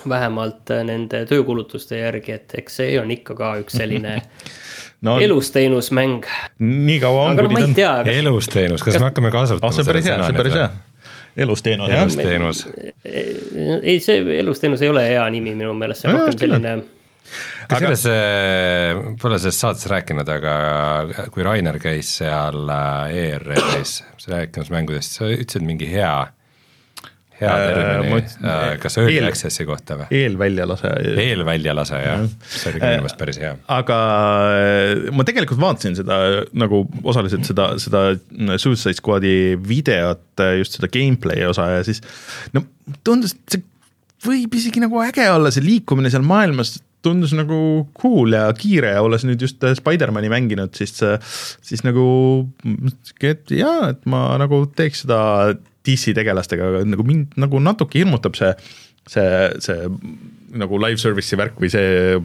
vähemalt äh, nende töökulutuste järgi, et eks see on ikka ka üks selline <laughs> no elusteenus mäng. nii kaua on, aga no ma ei tea, kas elusteenus, kas me hakkame ah, kasutama see on päris hea, see on päris hea. elusteenus jah. elusteenus, ei, see elusteenus ei ole hea nimi minu meelest, see on rohkem on. selline kusjuures äh, pole sellest saates rääkinud, aga kui Rainer käis seal äh, ERR-is rääkimas mängudest, sa ütlesid mingi hea, hea Äh, termini äh,, kas early eel- access'i kohta või? eelväljalase eelväljalase jah, see oli ka minu meelest päris hea. aga äh, ma tegelikult vaatasin seda nagu osaliselt seda, seda Suicide Squad'i videot, just seda gameplay osa ja siis no tundus, et see võib isegi nagu äge olla, see liikumine seal maailmas tundus nagu cool ja kiire ja olles nüüd just äh, Spider-man'i mänginud, siis, siis nagu, et jaa, et ma nagu teeks seda DC tegelastega, aga nagu mind nagu natuke hirmutab see, see, see nagu live service'i värk või see,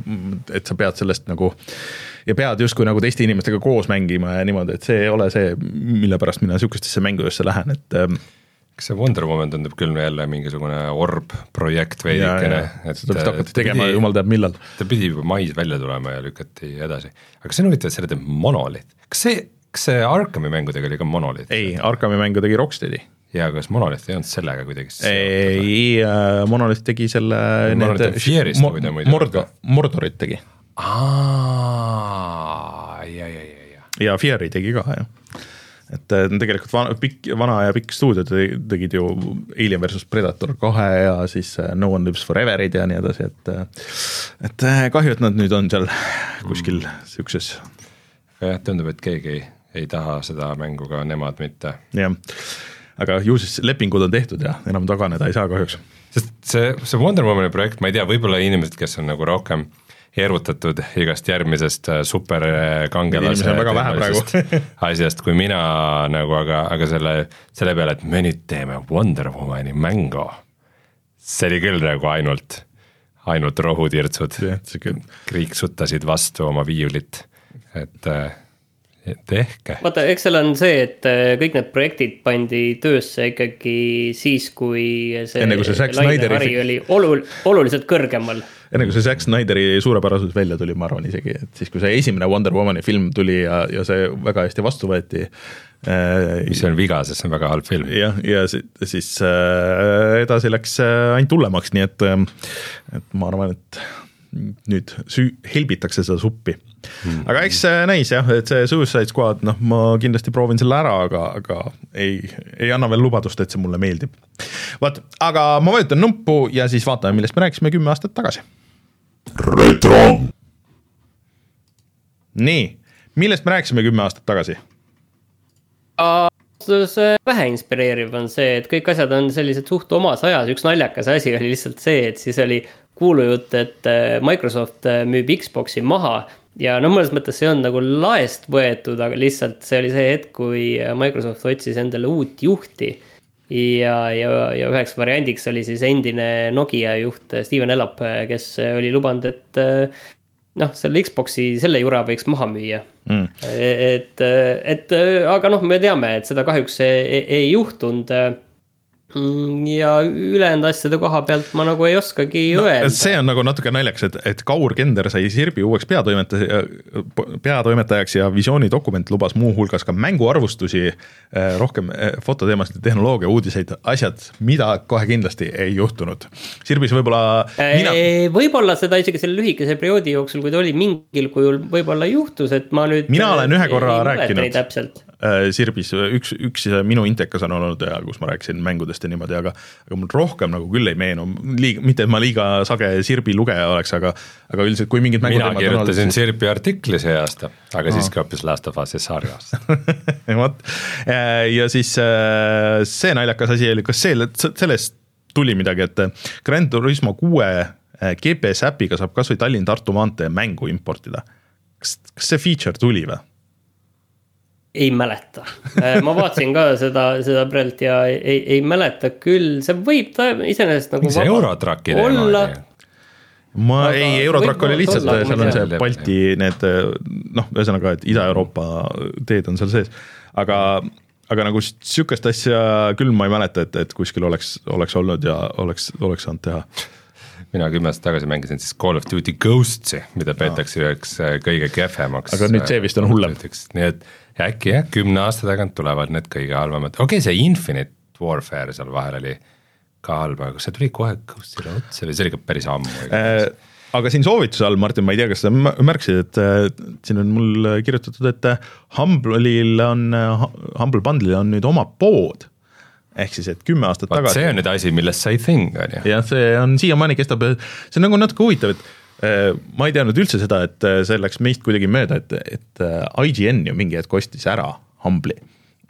et sa pead sellest nagu ja pead justkui nagu teiste inimestega koos mängima ja niimoodi, et see ei ole see, mille pärast mina sihukestesse mängudesse lähen, et ähm, kas see Wonder Woman tundub küll jälle mingisugune orb projekt veidikene ja, seda vist hakati tegema jumal teab millal. ta pidi juba mais välja tulema ja lükati edasi, aga see on huvitav, et selle teeb Monolith, kas see, kas see Arkami mängudega oli ka Monolith? ei, Arkami mängu tegi Rocksteadi. Ja kas Monolith ei olnud sellega kuidagi ei, Monolith tegi selle. Monolith on Fierist, kui ta muidu- Mordor, Mordorit tegi aa, ja, ja, ja, ja. ja Fieri tegi ka jah. et äh, tegelikult vana, pikk, vana ja pikk stuudio te- tegid ju Alien versus Predator kahe ja siis äh, No One Lives Foreverid ja nii edasi, et äh, et äh, kahju, et nad nüüd on seal kuskil siukses jah, tundub, et keegi ei, ei taha seda mängu ka nemad mitte. jah, aga ju siis lepingud on tehtud ja enam taganeda ei saa kahjuks. sest see, see Wonder Womani projekt, ma ei tea, võib-olla inimesed, kes on nagu rohkem erutatud igast järgmisest äh, superkangelase praegu. <laughs> asjast kui mina nagu, aga, aga selle, selle peale, et me nüüd teeme Wonder Womani mängu. see oli küll nagu ainult, ainult rohutirtsud kriiksutasid vastu oma viiulit, et äh, tehke. vaata, eks seal on see, et äh, kõik need projektid pandi töösse ikkagi siis, kui see Enne kui see Zack Snyderi- oli olul-, oluliselt kõrgemal. enne kui see Zack Snyderi suurepärasus välja tuli, ma arvan isegi, et siis, kui see esimene Wonder Womani film tuli ja, ja see väga hästi vastu võeti äh,. mis on viga, sest see on väga halb film. jah, ja si- siis äh, edasi läks ainult hullemaks, nii et et ma arvan, et nüüd süü-, helbitakse seda suppi. Aga eks see näis jah, et see Suicide Squad, noh, ma kindlasti proovin selle ära, aga, aga ei, ei anna veel lubadust, et see mulle meeldib. vot, aga ma vajutan nuppu ja siis vaatame, millest me rääkisime kümme aastat tagasi. nii, millest me rääkisime kümme aastat tagasi? see vähe inspireeriv on see, et kõik asjad on sellised suht omas ajas, üks naljakas asi oli lihtsalt see, et siis oli kuulujutt, et äh, Microsoft äh, müüb Xbox'i maha ja no mõnes mõttes see on nagu laest võetud, aga lihtsalt see oli see hetk, kui äh, Microsoft otsis endale uut juhti. ja, ja, ja üheks variandiks oli siis endine Nokia juht Steven Ellap, kes oli lubanud, et noh, selle Xbox'i, selle jura võiks maha müüa Mm. et, et aga noh, me teame, et seda kahjuks ei, ei juhtunud. Ja ülejäänud asjade koha pealt ma nagu ei oskagi no, öelda. see on nagu natuke naljakas, et, et Kaur Kender sai Sirbi uueks peatoimetaja, peatoimetajaks ja visioonidokument lubas muuhulgas ka mänguarvustusi, rohkem eh, fototeemasid tehnoloogia uudiseid, asjad, mida kohe kindlasti ei juhtunud. Sirbis võib-olla mina, võib-olla seda isegi selle lühikese perioodi jooksul, kui ta oli mingil kujul, võib-olla juhtus, et ma nüüd. Mina olen ühe korra rääkinud. Sirbis üks, üks minu intekas on olnud kus ma rääkisin mängudest ja niimoodi, aga aga mul rohkem nagu küll ei meenu, liiga, mitte et ma liiga sage Sirbi lugeja oleks, aga aga üldiselt, kui mingid mina kirjutasin Sirpi artikli see aasta, aga siiski hoopis Last of Us'i sarjas. vot ja siis äh, see naljakas asi oli, kas see, sellest tuli midagi, et Grand Turismo kuue äh, GPS äpiga saab kasvõi Tallinn-Tartu maantee mängu importida. kas, kas see feature tuli või? Ei mäleta, ma vaatasin ka seda, seda praegu ja ei, ei mäleta küll, see võib ta iseenesest nagu. see Eurotraki teema olla oli. ma Aga ei, Eurotrack võib oli lihtsalt, seal on see. Balti need noh, ühesõnaga, et Ida-Euroopa teed on seal sees, aga aga nagu sihukest asja küll ma ei mäleta, et, et kuskil oleks, oleks olnud ja oleks, oleks saanud teha. mina kümme aastat tagasi mängisin siis Call of Duty Ghost'i, mida peetakse üheks äh, kõige kehvemaks. Aga nüüd see vist on hullem.. nii et äkki jah, kümne aasta tagant tulevad need kõige halvemad, okei okay,, see Infinite Warfare seal vahel oli ka halb, aga kas see tuli kohe Ghost'ile otsa või see oli ikka päris ammu Äh, aga siin soovituse all, Martin, ma ei tea, kas sa märkasid, et äh, siin on mul kirjutatud, et äh, Humble'il on, Humble Bundle'il on nüüd oma pood. ehk siis, et kümme aastat vot tagasi see on nüüd asi, millest sai thing, on ju. jah, see on siiamaani kestab, see on nagu natuke huvitav, et äh, ma ei teadnud üldse seda, et äh, see läks meist kuidagi mööda, et, et äh, IGN ju mingi hetk ostis ära Humble'i.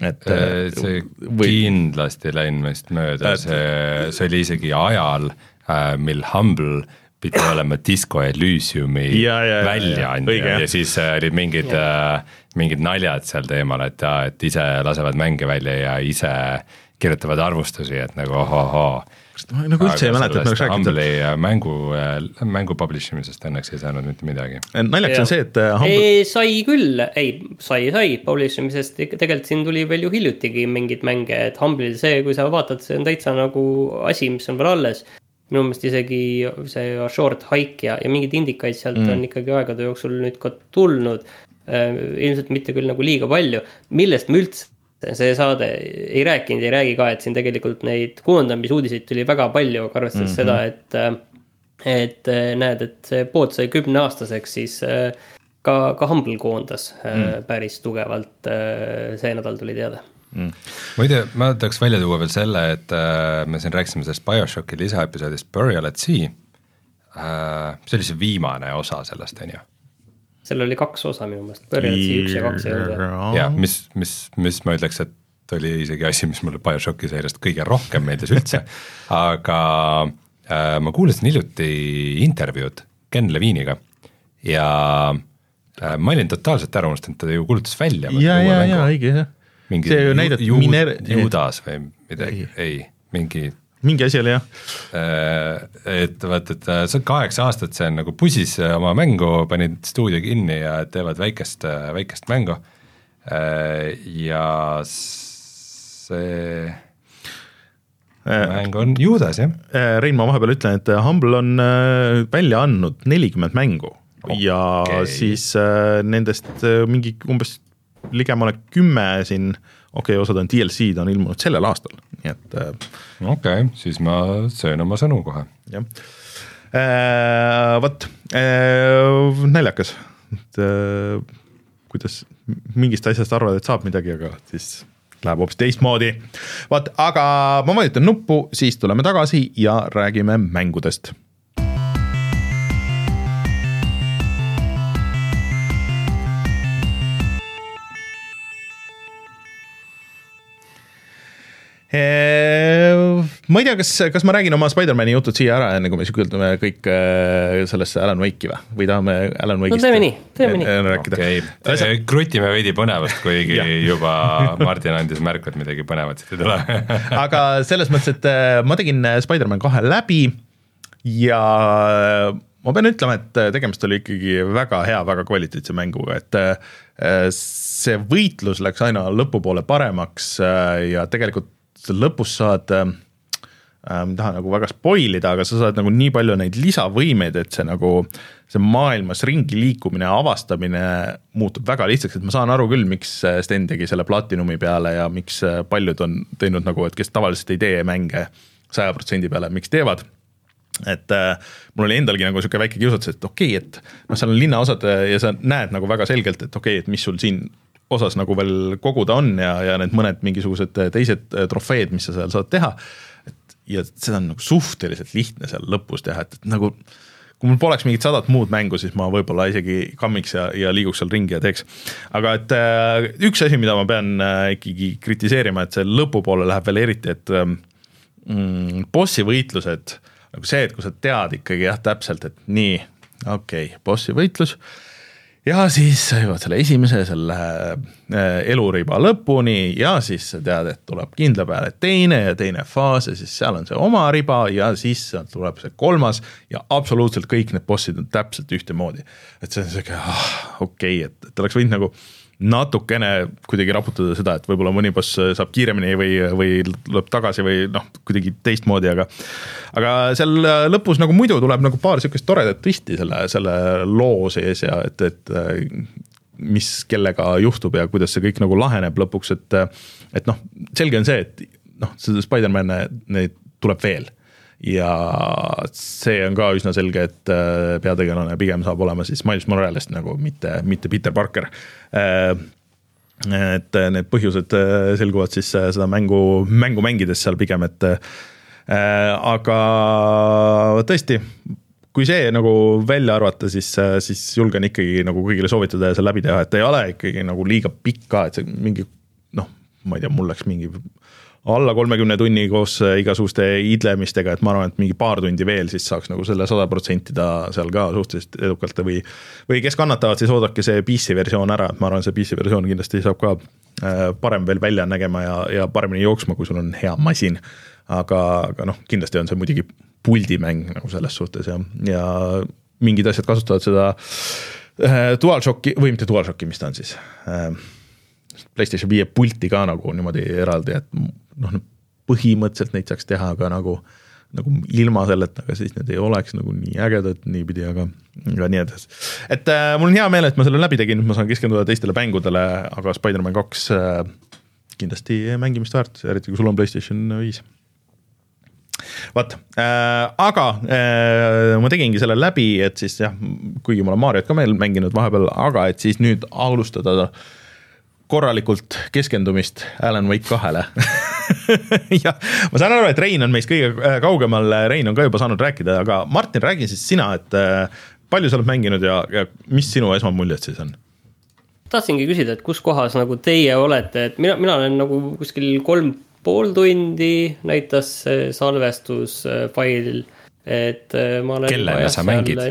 et Äh, see kindlasti läinud meist mööda, see, see oli isegi ajal, mil Humble pidi olema Disco Elysiumi väljaandja. Ja siis äh, olid mingid, mingid naljad seal teemal, et jaa, et ise lasevad mänge välja ja ise kirjutavad arvustusi, et nagu ohohoo. ma nagu üldse ei mäleta, et me oleks rääkinud Humble'i äh, mängu, mängu publish imisest õnneks ei saanud mitte midagi. naljakas on see, et äh, Humble ei, sai küll, ei, sai, sai publish imisest, tegelikult siin tuli veel ju hiljutigi mingeid mänge, et Humble'il see, kui sa vaatad, see on täitsa nagu asi, mis on veel alles. minu meelest isegi see Short Hike ja, ja mingid indikaid sealt mm. on ikkagi aegade jooksul nüüd ka tulnud. ilmselt mitte küll nagu liiga palju, millest me üldse see saade ei rääkinud, ei räägi ka, et siin tegelikult neid koondamisuudiseid tuli väga palju, aga arvestades mm -hmm. seda, et et äh, näed, et see pood sai kümneaastaseks, siis äh, ka, ka Humble koondas mm. päris tugevalt. see nädal tuli teada. muide, ma tahaks välja tuua veel selle, et me siin rääkisime sellest BioShocki lisaepisoodist Burial at Sea äh,. see oli see viimane osa sellest, on ju seal oli kaks osa minu meelest, Burialsi üks ja kaks ei olnud või? ja mis, mis, mis ma ütleks, et oli isegi asi, mis mulle BioShocki seeriast kõige rohkem meeldis üldse, <laughs> aga äh, ma kuulasin hiljuti intervjuud Ken Leviniga ja äh, ma olin totaalselt ära unustanud, ta ju kuulutas välja. ja, ja, ja õige jah, mingi see ju näidati ju, Miner- Judas või midagi, ei, mingi mingi asi oli jah, Äh, et vaata, et äh, see on kaheksa aastat, see on nagu pusis oma mängu, panid stuudio kinni ja teevad väikest, väikest mängu. ja see mäng on Judas jah, Äh, Rein, ma vahepeal ütlen, et Humble on äh, välja andnud nelikümmend mängu okay. ja siis äh, nendest äh, mingi umbes ligemale kümme siin, okei okay,, osad on DLC-d, on ilmunud sellel aastal, nii et äh, okei okay,, siis ma söön oma sõnu kohe. jah äh,. vot äh,, naljakas, et äh, kuidas mingist asjast arvad, et saab midagi, aga siis läheb hoopis teistmoodi. vot, aga ma vajutan nuppu, siis tuleme tagasi ja räägime mängudest ma ei tea, kas, kas ma räägin oma Spider-man'i jutud siia ära, enne kui me sügildame kõik sellesse Alan Wake'i või, või tahame Alan Wake'ist teeme nii, teeme nii. rääkida okei okay., krutime veidi põnevust, kuigi <laughs> juba Martin andis märku, et midagi põnevat siit ei tule <laughs> aga selles mõttes, et ma tegin Spider-man kahe läbi ja ma pean ütlema, et tegemist oli ikkagi väga hea, väga kvaliteetse mänguga, et see võitlus läks aina lõpupoole paremaks ja tegelikult lõpus saad äh, äh, ma ei taha nagu väga spoil ida, aga sa saad nagu nii palju neid lisavõimeid, et see nagu, see maailmas ringi liikumine avastamine muutub väga lihtsaks, et ma saan aru küll, miks äh, Sten tegi selle Platinumi peale ja miks äh, paljud on teinud nagu, et kes tavaliselt ei tee mänge saja protsendi peale, miks teevad. Et äh, mul oli endalgi nagu sihuke väike kiusatus, et okei okay,, et noh, seal on linnaosad ja sa näed nagu väga selgelt, et okei okay,, et mis sul siin osas nagu veel koguda on ja, ja need mõned mingisugused äh, teised äh, trofeed, mis sa seal saad teha. et ja seda on nagu suhteliselt lihtne seal lõpus teha, et, et nagu kui mul poleks mingit sadat muud mängu, siis ma võib-olla isegi kammiks ja, ja liiguks seal ringi ja teeks. aga et äh, üks asi, mida ma pean äh, ikkagi kritiseerima, et see lõpupoole läheb veel eriti, et ähm, mm, bossi võitlused nagu see, et kui sa tead ikkagi jah, täpselt, et nii, okei okay,, bossi võitlus ja siis sa jõuad selle esimese selle äh, eluriba lõpuni ja siis sa tead, et tuleb kindla peale teine ja teine faas ja siis seal on see oma riba ja siis sealt tuleb see kolmas ja absoluutselt kõik need bossid on täpselt ühtemoodi. et see on sihuke ah, okei okay,, et, et oleks võinud nagu natukene kuidagi raputada seda, et võib-olla mõni boss saab kiiremini või, või tuleb tagasi või noh, kuidagi teistmoodi, aga aga seal lõpus nagu muidu tuleb nagu paar sihukest toredat twisti selle, selle loo sees ja et, et mis kellega juhtub ja kuidas see kõik nagu laheneb lõpuks, et et noh, selge on see, et noh, seda Spider-man'e neid tuleb veel ja see on ka üsna selge, et äh, peategelane pigem saab olema siis Miles Morales nagu mitte, mitte Peter Parker. et äh, need põhjused äh, selguvad siis äh, seda mängu, mängu mängides seal pigem, et äh, aga tõesti, kui see nagu välja arvata, siis, siis julgen ikkagi nagu kõigile soovitada ja see läbi teha, et ei ole ikkagi nagu liiga pikk ka, et see mingi noh, ma ei tea, mul läks mingi alla kolmekümne tunni koos äh, igasuguste idlemistega, et ma arvan, et mingi paar tundi veel, siis saaks nagu selle sada protsenti ta seal ka suhteliselt edukalt või või kes kannatavad, siis oodake see PC versioon ära, et ma arvan, see PC versioon kindlasti saab ka äh, parem veel välja nägema ja, ja paremini jooksma, kui sul on hea masin. aga, aga noh, kindlasti on see muidugi puldimäng nagu selles suhtes ja, ja mingid asjad kasutavad seda äh, DualShocki või mitte DualShocki, mis ta on siis PlayStation viie pulti ka nagu niimoodi eraldi, et noh, põhimõtteliselt neid saaks teha ka nagu, nagu ilma selleta, aga siis need ei oleks nagu nii ägedad niipidi, aga, aga nii edasi. et äh, mul on hea meel, et ma selle läbi tegin, ma saan keskenduda teistele mängudele, aga Spider-man kaks äh, kindlasti mängimist väärt, eriti kui sul on Playstation viis vot äh,, aga äh, ma tegingi selle läbi, et siis jah, kuigi ma olen Mariot ka veel mänginud vahepeal, aga et siis nüüd alustada korralikult keskendumist Alan Wake kahele <laughs> jah, ma saan aru, et Rein on meist kõige äh, kaugemal, Rein on ka juba saanud rääkida, aga Martin, räägi siis sina, et äh, palju sa oled mänginud ja, ja mis sinu esmamuljed siis on? tahtsingi küsida, et kus kohas nagu teie olete, et mina, mina olen nagu kuskil kolm pool tundi näitas see salvestusfail, et äh, ma olen. kellega sa mängid?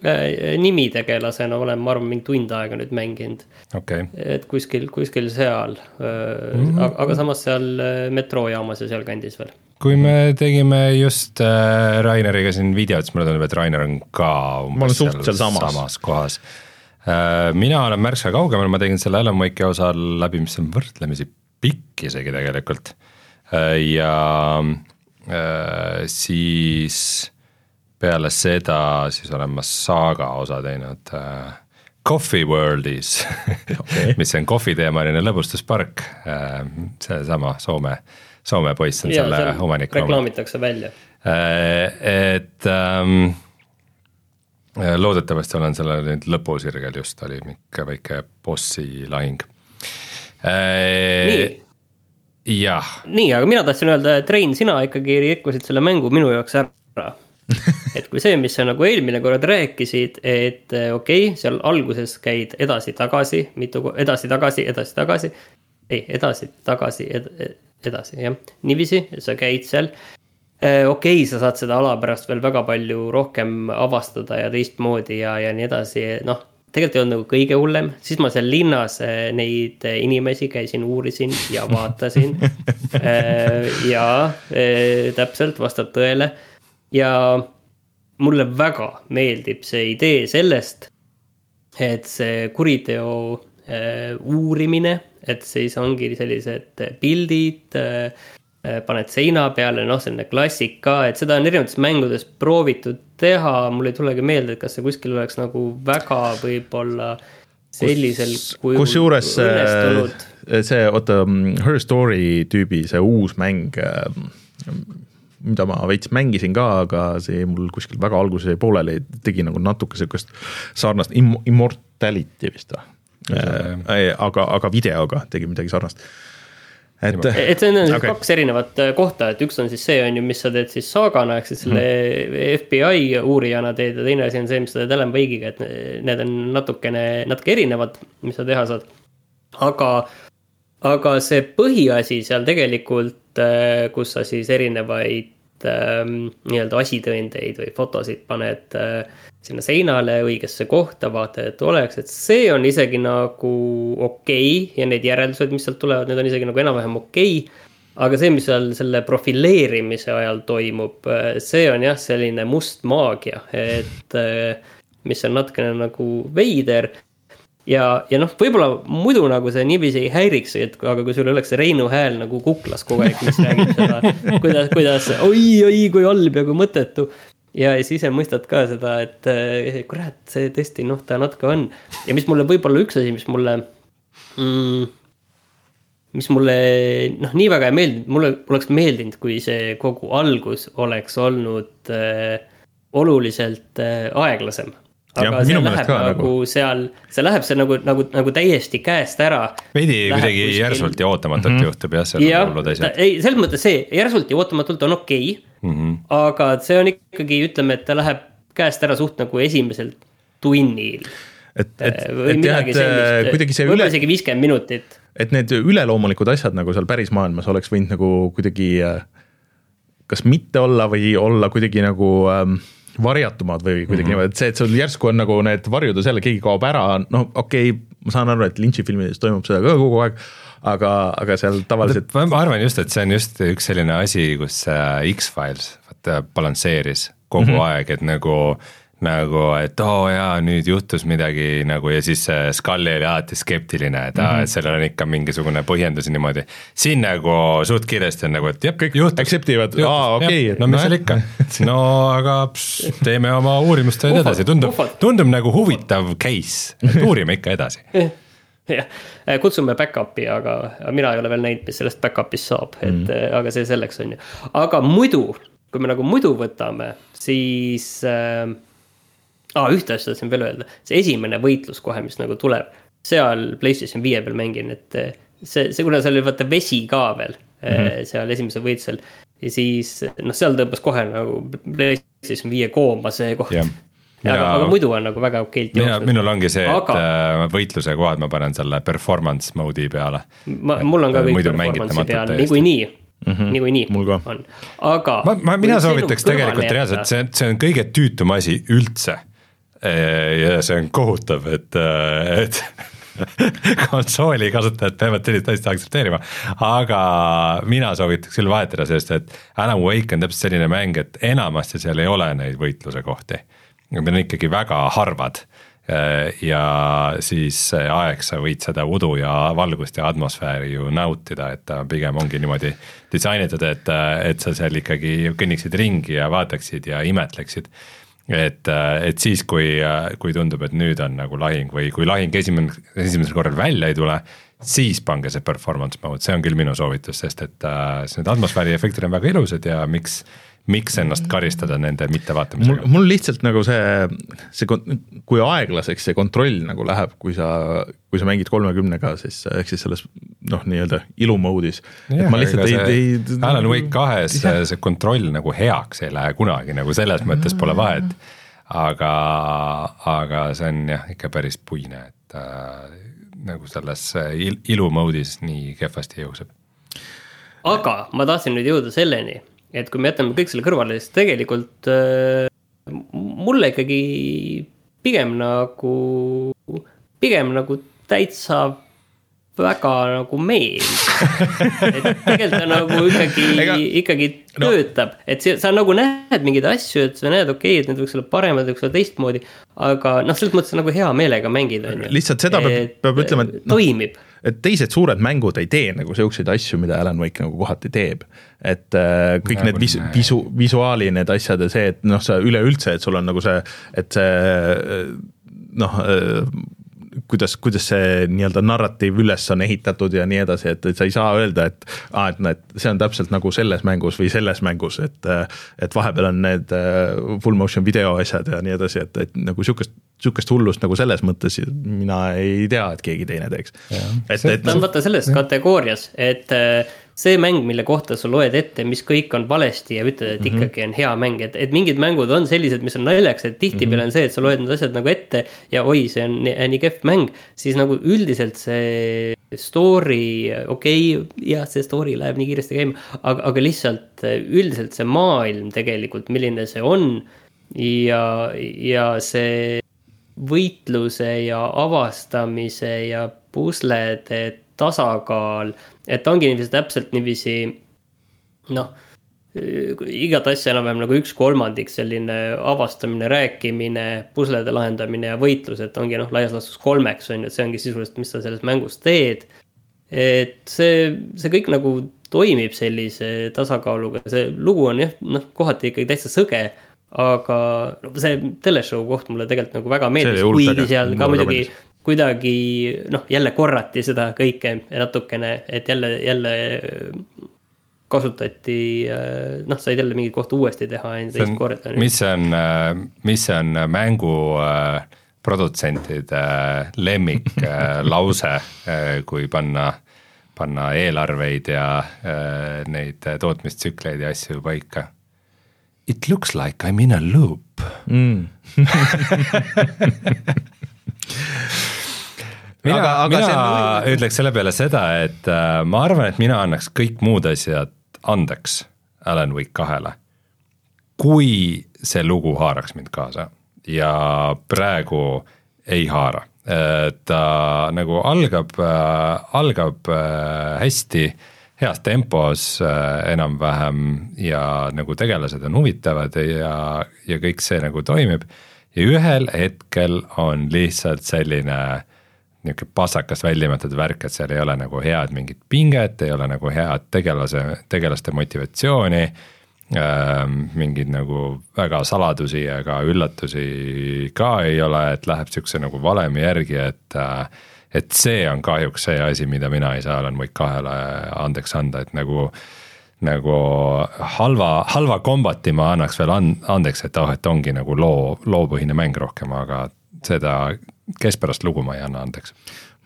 Äh, nimitegelasena olen, ma arvan, mingi tund aega nüüd mänginud okay.. et kuskil, kuskil seal mm, -hmm. aga samas seal äh, metroojaamas ja sealkandis veel. kui me tegime just äh, Raineriga siin videot, siis mulle tundub, et Rainer on ka umbes seal, seal samas. samas kohas äh,. mina olen märksa kaugemal, ma tegin selle Alan Wake'i osa läbi, mis on võrdlemisi pikk isegi tegelikult äh, ja äh, siis peale seda siis olen ma saaga osa teinud äh, Coffee Worldis <laughs> okay. mis on kohviteemaline lõbustuspark äh,, seesama Soome, Soome poiss on ja, selle omanik. reklaamitakse välja äh,. et ähm, loodetavasti olen sellel nüüd lõpusirgel just, oli ikka väike bossi lahing äh,. jah. nii, aga mina tahtsin öelda, et Rein, sina ikkagi rikkusid selle mängu minu jaoks ära <laughs> et kui see, mis sa nagu eelmine kord rääkisid, et eh, okei okay,, seal alguses käid edasi-tagasi, mitu, edasi-tagasi, edasi-tagasi. ei, edasi-tagasi ed,, edasi jah, niiviisi, sa käid seal. Eh, okei okay,, sa saad seda ala pärast veel väga palju rohkem avastada ja teistmoodi ja, ja nii edasi, noh tegelikult ei olnud nagu kõige hullem, siis ma seal linnas eh, neid inimesi käisin, uurisin ja vaatasin <laughs> ja täpselt vastab tõele ja mulle väga meeldib see idee sellest, et see kuriteo äh, uurimine, et siis ongi sellised pildid äh,, paned seina peale, noh, selline klassika, et seda on erinevates mängudes proovitud teha, mul ei tulegi meelde, et kas see kuskil oleks nagu väga võib-olla sellisel kujul kusjuures see, oota, Her Story tüübi see uus mäng mida ma veits mängisin ka, aga see mul kuskil väga alguses jäi pooleli, tegi nagu natuke sihukest sarnast im-, Immortality vist või? Äh, aga, aga videoga tegi midagi sarnast et, et see on okay. kaks erinevat äh, kohta, et üks on siis see, on ju, mis sa teed siis saagana, ehk siis selle hmm. FBI uurijana teed ja teine asi on see, mis sa teed Alan Wake'iga, et need on natukene, natuke erinevad, mis sa teha saad. aga, aga see põhiasi seal tegelikult Äh, kus sa siis erinevaid ähm, nii-öelda asitõendeid või fotosid paned äh, sinna seinale õigesse kohta, vaata, et oleks, et see on isegi nagu okei okay, ja need järeldused, mis sealt tulevad, need on isegi nagu enam-vähem okei okay. aga see, mis seal selle profileerimise ajal toimub, äh, see on jah, selline must maagia, et mis on natukene nagu veider ja, ja noh, võib-olla muidu nagu see niiviisi ei häiriks, et aga kui sul oleks see Reinu hääl nagu kuklas kogu aeg, mis räägib seda, kuidas, kuidas oi, oi kui halb ja kui mõttetu. ja siis ise mõistad ka seda, et eh, kurat, see tõesti noh, ta natuke on. ja mis mulle võib-olla üks asi, mis mulle mm, mis mulle noh, nii väga ei meeldinud, mulle oleks meeldinud, kui see kogu algus oleks olnud äh, oluliselt äh, aeglasem Aga see minu meelest läheb ka nagu nagu- seal, see läheb see nagu, nagu, nagu täiesti käest ära. veidi kuidagi järsult ja ootamatult mm -hmm. juhtub jah, seal on hullud, asjad. ei selles mõttes see järsult ja ootamatult on okei okay, mm, Mhm. -hmm. aga see on ikkagi, ütleme, et ta läheb käest ära suht nagu esimesel tunnil. et, et, või et jah, midagi et äh, kuidagi see üle, isegi viiskümmend minutit. et need üleloomulikud asjad nagu seal päris maailmas oleks võinud nagu kuidagi äh, kas mitte olla või olla kuidagi nagu ähm, varjatumad või kuidagi mm -hmm. niimoodi, et see, et sul järsku on nagu need varjud ja selle keegi kaob ära, no okei okay,, ma saan aru, et Lynch'i filmides toimub seda ka kogu aeg, aga, aga seal tavaliselt ma arvan just, et see on just üks selline asi, kus äh, X-Files vaata balansseeris kogu mm. -hmm. aeg, et nagu nagu, et oo oh, jaa, nüüd juhtus midagi nagu ja siis Scully oli alati skeptiline, et aa mm -hmm., et sellel on ikka mingisugune põhjendus ja niimoodi. siin nagu suht kiiresti on nagu, et jep, kõik juhtus. accept ivad, aa okei, no mis seal ikka, <laughs> no aga pss, teeme oma uurimustööd edasi, tundub tundub nagu huvitav case, et uurime ikka edasi. <laughs> jah, kutsume back-up'i, aga mina ei ole veel näinud, mis sellest back-up'ist saab, et mm. aga see selleks on ju. aga muidu, kui me nagu muidu võtame, siis äh,. aa, ühte asja tahtsin veel öelda, see esimene võitlus kohe, mis nagu tuleb, seal PlayStation viie peal mängin, et eh, see, see, kuna seal oli vaata vesi ka veel mm. -hmm. seal esimesel võitlusel. ja siis noh, seal tõmbas kohe nagu PlayStation viie kooma see koht aga Mina-, aga muidu on nagu väga okeilt mina, minul ongi see, et Aga- aga... võitluse kohad ma panen selle performance mode'i peale. ma, mul on ka kõik muidu performance'i peal niikuinii mm -hmm., niikuinii on, aga. ma, ma, mina soovitaks tegelikult reaalselt, see on, see on kõige tüütum asi üldse. Ja see on kohutav, et, et <laughs> konsooli kasutajad peavad sellist asja aktsepteerima, aga mina soovitaks küll vahetada, sest et Alan Wake on täpselt selline mäng, et enamasti seal ei ole neid võitluse kohti. Need on ikkagi väga harvad ja siis aeg sa võid seda udu ja valgust ja atmosfääri ju nautida, et ta pigem ongi niimoodi disainitud, et, et sa seal ikkagi kõnniksid ringi ja vaataksid ja imetleksid. et, et siis, kui, kui tundub, et nüüd on nagu lahing või kui lahing esimene, esimesel korral välja ei tule, siis pange see performance mode, see on küll minu soovitus, sest et äh, need atmosfääri efektid on väga ilusad ja miks, miks ennast karistada nende mittevaatamisega,. mul lihtsalt nagu see, see, kui aeglaseks see kontroll nagu läheb, kui sa, kui sa mängid kolmekümnega, siis ehk siis selles noh, nii-öelda ilu mode'is. ma lihtsalt ei, ei. Alan Wake <laughs> kahes see, see kontroll nagu heaks ei lähe kunagi nagu selles mõttes pole vahet. aga, aga see on jah ikka päris puine, et äh, nagu selles il, ilu mode'is nii kehvasti jõuseb. aga ma tahtsin nüüd jõuda selleni, et kui me jätame kõik selle kõrvale, siis tegelikult äh, mulle ikkagi pigem nagu, pigem nagu täitsa väga nagu meeldib. <laughs> et tegelikult ta nagu ikkagi Ega-, ikkagi no- töötab, et see, sa nagu näed mingeid asju, et sa näed, okei okay,, et need võiks olla paremad, võiks olla teistmoodi. aga noh, selles mõttes nagu hea meelega mängid, on ju. Lihtsalt seda peab- peab ütlema, et noh, toimib et teised suured mängud ei tee nagu siukseid asju, mida Alan Wake nagu kohati teeb. et äh, kõik Nagu need visu- näe., visu, visuaali need asjad ja see, et noh, sa üleüldse, et sul on nagu see, et see äh, noh, kuidas, kuidas see nii-öelda narratiiv üles on ehitatud ja nii edasi, et, et sa ei saa öelda, et aa, et näed, see on täpselt nagu selles mängus või selles mängus, et et vahepeal on need äh, full motion video asjad ja nii edasi, et, et nagu sihukest, sihukest hullust nagu selles mõttes mina ei tea, et keegi teine teeks. et, et ta on vaata selles kategoorias, et äh, see mäng, mille kohta sa loed ette, mis kõik on valesti ja ütled, et ikkagi on hea mäng, et, et mingid mängud on sellised, mis on naljakas, et tihtipeale on see, et sa loed need asjad nagu ette ja oi, see on nii, nii kehv mäng, siis nagu üldiselt see story, okei okay,, jah, see story läheb nii kiiresti käima, aga, aga lihtsalt äh, üldiselt see maailm tegelikult, milline see on ja, ja see võitluse ja avastamise ja puslede tasakaal, et ongi niiviisi täpselt niiviisi noh, igat asja enam-vähem nagu üks kolmandik selline avastamine, rääkimine, puslede lahendamine ja võitlus, et ongi noh, laias laastus kolmeks on ju, et see ongi sisuliselt, mis sa selles mängus teed. et see, see kõik nagu toimib sellise tasakaaluga, see lugu on jah, noh, kohati ikkagi täitsa sõge aga see teleshow koht mulle tegelikult nagu väga meeldis, kuigi seal ka muidugi meeldis. Kuidagi noh, jälle korrati seda kõike natukene, et jälle, jälle kasutati äh, noh, said jälle mingeid kohti uuesti teha enne teist korda. mis on, mis see on mängu produtsentide lemmiklause kui panna, panna eelarveid ja neid tootmistsükleid ja asju paika? It looks like I m in a loop mm. <laughs> mina, aga, aga mina on... ütleks selle peale seda, et äh, ma arvan, et mina annaks kõik muud asjad andeks Alan Wake kahele. kui see lugu haaraks mind kaasa ja praegu ei haara, ta nagu algab äh,, algab äh, hästi heas tempos äh, enam-vähem ja nagu tegelased on huvitavad ja, ja kõik see nagu toimib. ja ühel hetkel on lihtsalt selline niisugune passakas väljamõeldud värk, et seal ei ole nagu head mingit pinget, ei ole nagu head tegelase, tegelaste motivatsiooni äh,. mingeid nagu väga saladusi ega üllatusi ka ei ole, et läheb sihukese nagu valemi järgi, et äh, et see on kahjuks see asi, mida mina ei saa Alan Wake kahele andeks anda, et nagu nagu halva, halva kombati ma annaks veel andeks, et oh, et ongi nagu loo, loopõhine mäng rohkem, aga seda keskpärast lugu ma ei anna andeks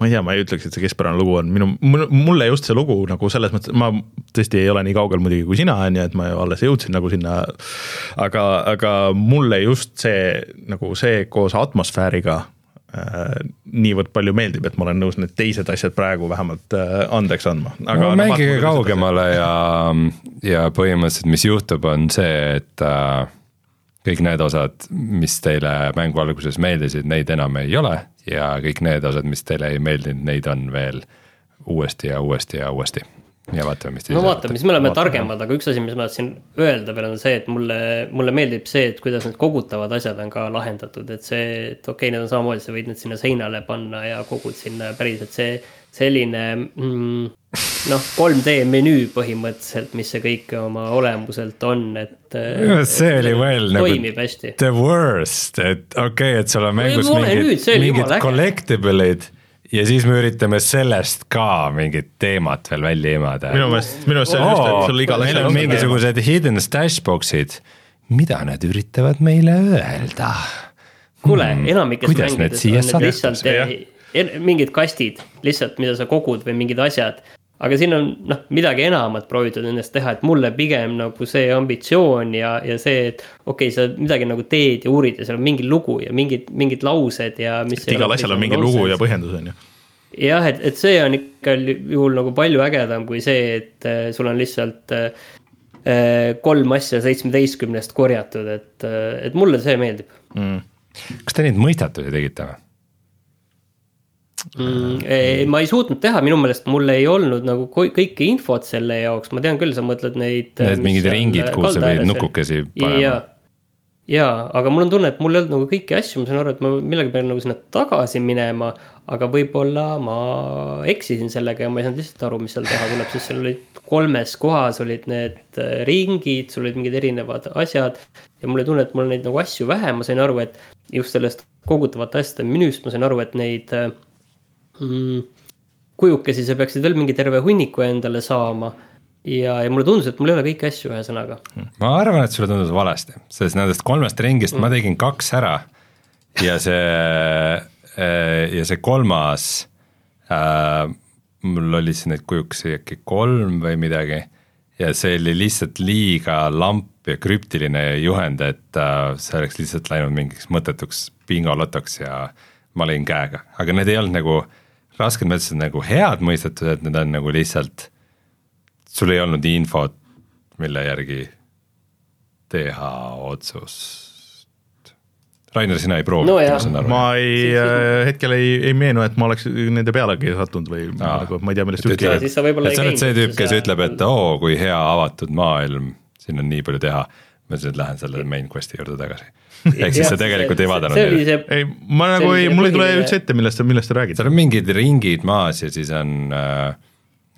ma ei tea, ma ei ütleks, et see keskpärane lugu on minu, mulle just see lugu nagu selles mõttes, ma tõesti ei ole nii kaugel muidugi kui sina, on ju, et ma ju alles jõudsin nagu sinna. aga, aga mulle just see nagu see koos atmosfääriga äh, niivõrd palju meeldib, et ma olen nõus need teised asjad praegu vähemalt äh, andeks andma. no mängige kaugemale ja, ja põhimõtteliselt, mis juhtub, on see, et äh, kõik need osad, mis teile mängu alguses meeldisid, neid enam ei ole ja kõik need osad, mis teile ei meeldinud, neid on veel uuesti ja uuesti ja uuesti. ja vaatame, mis. no vaatame, siis me oleme vaatame. targemad, aga üks asi, mis ma tahtsin öelda veel on see, et mulle, mulle meeldib see, et kuidas need kogutavad asjad on ka lahendatud, et see, et okei okay,, need on samamoodi, sa võid need sinna seinale panna ja kogud sinna päriselt see selline mm, noh, 3D menüü põhimõtteliselt, mis see kõik oma olemuselt on, et. <laughs> see et, oli veel nagu hästi. the worst, et okei okay,, et sul on mängus ei, mingid, mingid collectible'id ja siis me üritame sellest ka mingit teemat veel välja imada. minu meelest, minu meelest see on just, et sul igal asjal on mingisugused hidden stash box'id, mida nad üritavad meile öelda? kuule hmm,, enamikes mängides on need lihtsalt mingid kastid lihtsalt, mida sa kogud või mingid asjad. aga siin on noh, midagi enamat proovitud nendest teha, et mulle pigem nagu see ambitsioon ja, ja see, et okei okay,, sa midagi nagu teed ja uurid ja seal on mingi lugu ja mingid, mingid laused ja igal asjal on mingi nonsense. lugu ja põhjendus on ju jah, et, et see on ikka juhul nagu palju ägedam kui see, et äh, sul on lihtsalt äh, äh, kolm asja seitsmeteistkümnest korjatud, et, et mulle see meeldib mm.. kas te neid mõistatusi tegite või? Mm,? ma ei suutnud teha, minu meelest mul ei olnud nagu kõike infot selle jaoks, ma tean küll, sa mõtled neid. Need mingid ringid, kuhu sa pidid nukukesi panema. jaa, aga mul on tunne, et mul ei olnud nagu kõiki asju, ma saan aru, et ma millalgi pean nagu sinna tagasi minema. aga võib-olla ma eksisin sellega ja ma ei saanud lihtsalt aru, mis seal teha tuleb, sest seal olid kolmes kohas olid need äh, ringid, sul olid mingid erinevad asjad. ja mul oli tunne, et mul neid nagu asju vähe, ma sain aru, et just sellest kogutavate asjade menüüst ma sain aru, et neid mm, kujukesi, sa peaksid veel mingi terve hunniku endale saama. ja, ja mulle tundus, et mul ei ole kõiki asju, ühesõnaga. ma arvan, et sulle tundus valesti, sest nendest kolmest ringist mm. ma tegin kaks ära. ja see, äh, ja see kolmas äh,, mul oli siin neid kujukesi äkki kolm või midagi. ja see oli lihtsalt liiga lamp ja krüptiline juhend, et äh, see oleks lihtsalt läinud mingiks mõttetuks bingolotoks ja ma lõin käega, aga need ei olnud nagu rasked mõttes nagu head mõistetused, need on nagu lihtsalt, sul ei olnud infot, mille järgi teha otsust. Rainer, sina ei proovinud no, ma, ma ei, äh, hetkel ei, ei meenu, et ma oleks nende pealegi sattunud või Aa, nagu ma ei tea, millest käib. et sa oled see tüüp, kes ütleb, et oo, kui hea avatud maailm, siin on nii palju teha. ma siis nüüd lähen selle main quest'i juurde tagasi <laughs> ehk siis sa tegelikult ei vaadanud neid? ei, ma nagu ei, mul ei tule üldse ette, millest, millest te räägite. seal on mingid ringid maas ja siis on äh,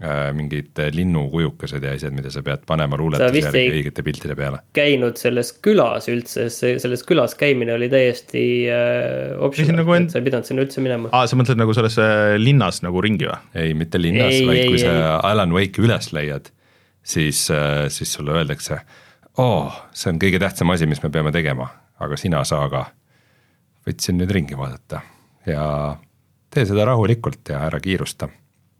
äh, mingid linnukujukesed ja asjad, mida sa pead panema luuletuse järgi õigete piltide peale. käinud selles külas üldse, selles külas käimine oli täiesti äh, optional nagu, end... sa ei pidanud sinna üldse minema. aa, sa mõtled nagu selles linnas nagu ringi või? ei, mitte linnas, vaid ei, kui ei, sa Alan Wake'i üles leiad siis, siis sulle öeldakse, oo, see on kõige tähtsam asi, mis me peame tegema, aga sina saa ka. võtsin nüüd ringi vaadata ja tee seda rahulikult ja ära kiirusta.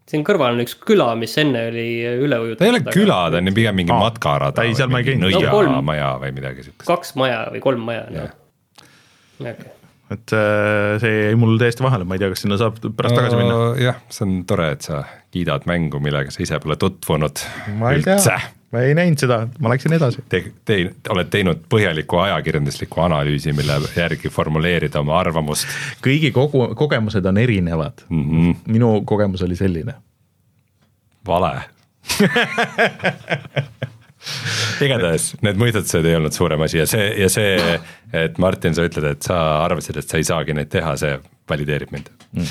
siin kõrval on üks küla, mis enne oli üle ujutatud. ta ei ole küla, ta on pigem mingi matkarada. ei, seal ma ei käinud. No kolm. nõiamaja või midagi siukest. kaks maja või kolm maja, noh. Okay. et äh, see jäi mul täiesti vahele, ma ei tea, kas sinna saab pärast tagasi minna. jah, see on tore, et sa kiidad mängu, millega sa ise pole tutvunud ma ei tea, ma ei näinud seda, ma läksin edasi. Te, te oled teinud põhjaliku ajakirjandusliku analüüsi, mille järgi formuleerida oma arvamust kõigi kogu, kogemused on erinevad mm. -hmm. minu kogemus oli selline. vale igatahes need mõistatused ei olnud suurem asi ja see ja see, et Martin, sa ütled, et sa arvasid, et sa ei saagi neid teha, see valideerib mind mm..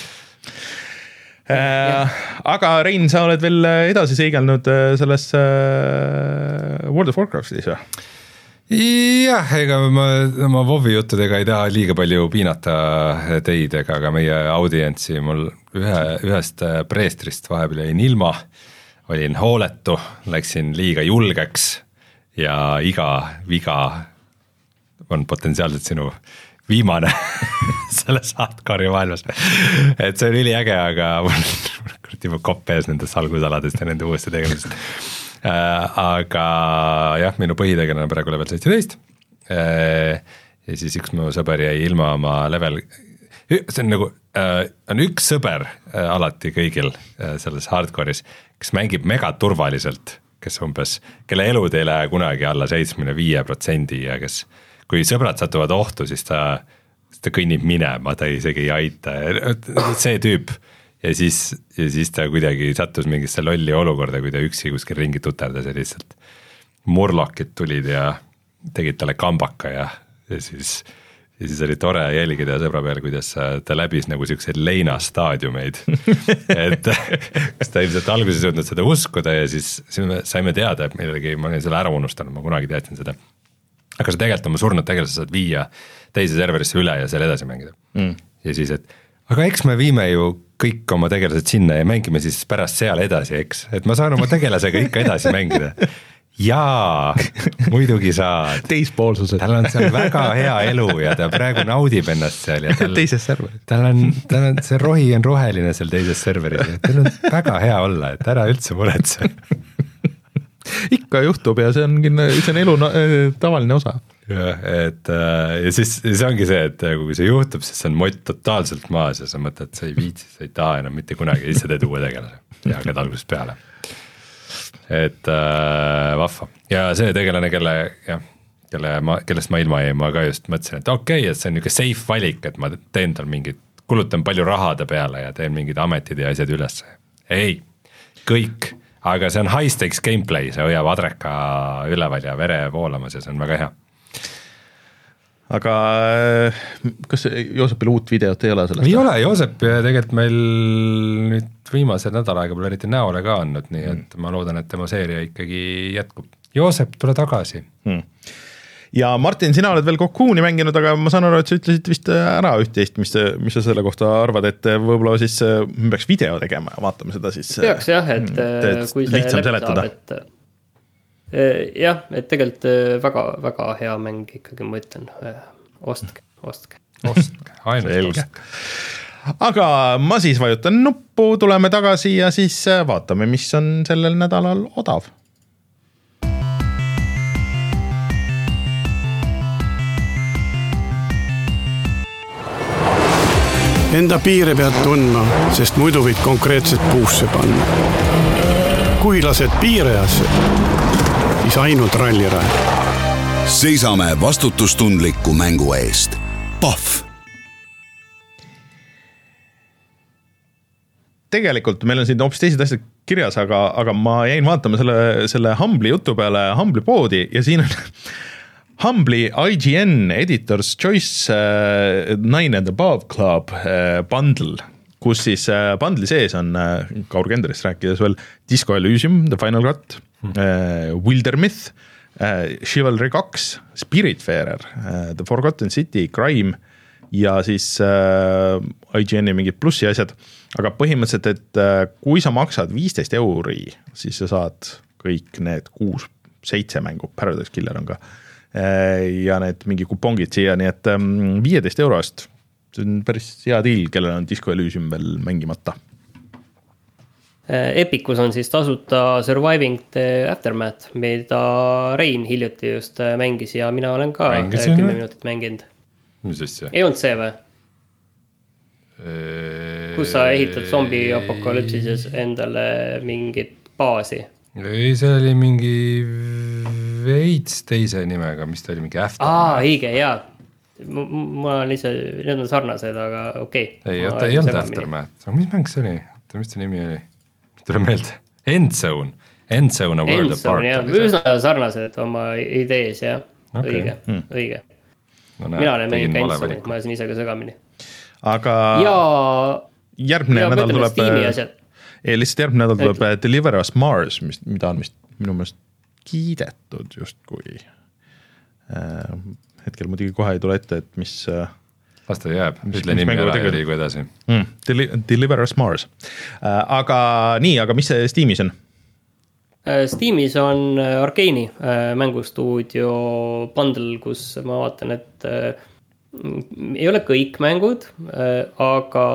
Äh, aga Rein, sa oled veel edasi seigelnud äh, selles äh, World of Warcraftis või? jah, ega ma oma WoW-i juttudega ei taha liiga palju piinata teid ega ka meie audientsi, mul ühe, ühest preestrist vahepeal jäin ilma, olin hooletu, läksin liiga julgeks ja iga viga on potentsiaalselt sinu viimane <laughs> selles hardcore'i maailmas. et see on üliäge, aga <laughs> mul on kuradi juba kopp ees nendest algusaladest ja nende uuesti tegemisest äh,. aga jah, minu põhitegelane praegu level seitseteist äh,. ja siis üks mu sõber jäi ilma oma level, see on nagu äh,, on üks sõber äh, alati kõigil äh, selles hardcore'is, kes mängib megaturvaliselt, kes umbes, kelle elud ei lähe kunagi alla seitsmekümne viie protsendi ja kes, kui sõbrad satuvad ohtu, siis ta, ta kõnnib minema, ta isegi ei aita, see tüüp ja siis, ja siis ta kuidagi sattus mingisse lolli olukorda, kui ta üksi kuskil ringi tuterdas ja lihtsalt murlokid tulid ja tegid talle kambaka ja, ja siis, ja siis oli tore jälgida sõbra peal, kuidas ta läbis nagu siukseid leinastaadiumeid. <laughs> et kas ta ilmselt alguses ei suutnud seda uskuda ja siis, siis me saime teada, et millalgi ma olin selle ära unustanud, ma kunagi teadsin seda. Aga sa tegelikult oma surnud tegelase saad viia teise serverisse üle ja seal edasi mängida mm.. ja siis, et aga eks me viime ju kõik oma tegelased sinna ja mängime siis pärast seal edasi, eks, et ma saan oma tegelasega ikka edasi mängida. jaa, muidugi saad. teispoolsused. tal on seal väga hea elu ja ta praegu naudib ennast seal ja tal, teises serveris. tal on, tal on, see rohi on roheline seal teises serveris ja tal on väga hea olla, et ära üldse muretse. Ikka juhtub ja see on, see on elu tavaline osa. jah, et äh, ja siis, siis ongi see, et äh, kui see juhtub, siis on mott totaalselt maas ja sa mõtled, sa ei viitsi, sa ei taha enam mitte kunagi, siis sa teed uue tegelase ja hakkad algusest peale. et äh, vahva ja see tegelane, kelle jah, kelle ma, kellest ma ilma jäin, ma ka just mõtlesin, et okei okay,, et see on niisugune safe valik, et ma teen tal mingit, kulutan palju raha ta peale ja teen mingid ametid ja asjad ülesse. ei, kõik, aga see on high stakes gameplay, see hoiab adreka üleval ja vere voolamas ja see on väga hea aga äh, kas Joosepil uut videot ei ole sellest? ei ole, Joosep tegelikult meil nüüd viimase nädala aega pole eriti näole ka andnud, nii et ma loodan, et tema seeria ikkagi jätkub. Joosep, tule tagasi. Hmm. Ja Martin, sina oled veel Cocoon'i mänginud, aga ma saan aru, et sa ütlesid vist ära üht-teist, mis, mis sa selle kohta arvad, et võib-olla siis äh, me peaks video tegema ja vaatame seda siis. peaks jah, et et äh, kui see lihtsam läbi seletada. saab, et äh, jah, et tegelikult äh, väga-väga hea mäng ikkagi, ma ütlen, ostke, ostke. ostke, ainult ostke.. aga ma siis vajutan nuppu, tuleme tagasi ja siis äh, vaatame, mis on sellel nädalal odav. Enda piire pead tundma, sest muidu võid konkreetselt puusse panna. kui lased piirajasse, siis ainult rallirajal seisame vastutustundliku mängu eest. Pahv tegelikult meil on siin hoopis teised asjad kirjas, aga, aga ma jäin vaatama selle, selle Humble'i jutu peale Humble'i poodi ja siin on <laughs> Humble'i IGN Editor's Choice äh, Nine and Above Club äh, bundle, kus siis äh, bundle'i sees on äh, Kaur Kenderist rääkides veel Disco Elysium, The Final Cut äh,, Wildermyth äh,, Chivalry kaks, Spiritfarer äh,, The Forgotten City, Crime ja siis äh, IGN-i mingid plussi asjad, aga põhimõtteliselt, et äh, kui sa maksad viisteist euri, siis sa saad kõik need kuus, seitse mängu, Paradise Killer on ka. Ja need mingi kupongid siia, nii et ähm, viieteist euro eest, see on päris hea deal, kellel on Disco Elysium veel mängimata Äh, Epicus on siis tasuta Surviving the Aftermath, mida Rein hiljuti just äh, mängis ja mina olen ka äh, Mängisin kümme või? minutit mänginud. mis asja? ei olnud see või? kus sa ehitad zombi apokalüpsises endale mingit baasi? ei, see oli mingi veits teise nimega, mis ta oli, mingi After. aa, õige, jaa. ma olen ise, need on sarnased, aga okei okay. ei, oota, ei olnud Aftermath, mis mäng see oli, oota, mis ta nimi oli? tule meelde, Endzone, Endzone a World Apart. üsna sarnased oma idees jah okay., õige Hmm. mm., õige no, mina olen mänginud Endzone'it, ma ajasin ise ka segamini. aga ja, järgmine ja nädal tuleb Steam'i asjad, ei lihtsalt järgmine nädal tuleb äh, Deliver Us Mars, mis, mida on vist minu meelest kiidetud justkui äh,. hetkel muidugi kohe ei tule ette, et mis äh, las ta jääb, ütle nimi ära ja liigu edasi. mm,. Deli-, Deliver Us Mars äh,, aga nii, aga mis see Steamis on? Steamis on Arkeeni mängustuudio bundle, kus ma vaatan, et äh, mm, ei ole kõik mängud, aga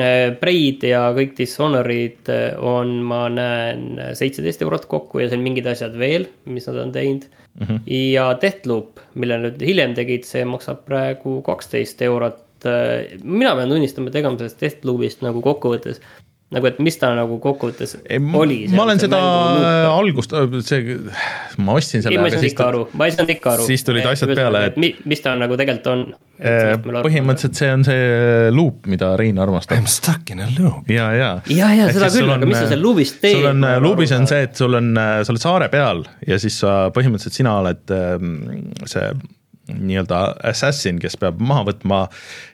äh, Braid ja kõik Dishonorid äh, on, ma näen, seitseteist eurot kokku ja seal mingid asjad veel, mis nad on teinud mm. -hmm. ja Deathloop, mille nüüd hiljem tegid, see maksab praegu kaksteist eurot. mina pean tunnistama, et ega ma sellest Deathloopist nagu kokkuvõttes nagu, et mis ta nagu kokkuvõttes oli. ma olen seda algust, see, ma ostsin selle. ei, ma ei saanud ikka aru, ma ei saanud ikka aru. siis tulid asjad peale, et- mis ta nagu tegelikult on. Äh, põhimõtteliselt see on see loop, mida Rein I armastab m stuck in a loop. ja, ja. ja, ja seda küll, aga mis sa seal loop'is teed? sul on, luubis on see, et sul on, sa oled saare peal ja siis sa põhimõtteliselt sina oled ähm, see nii-öelda assassin, kes peab maha võtma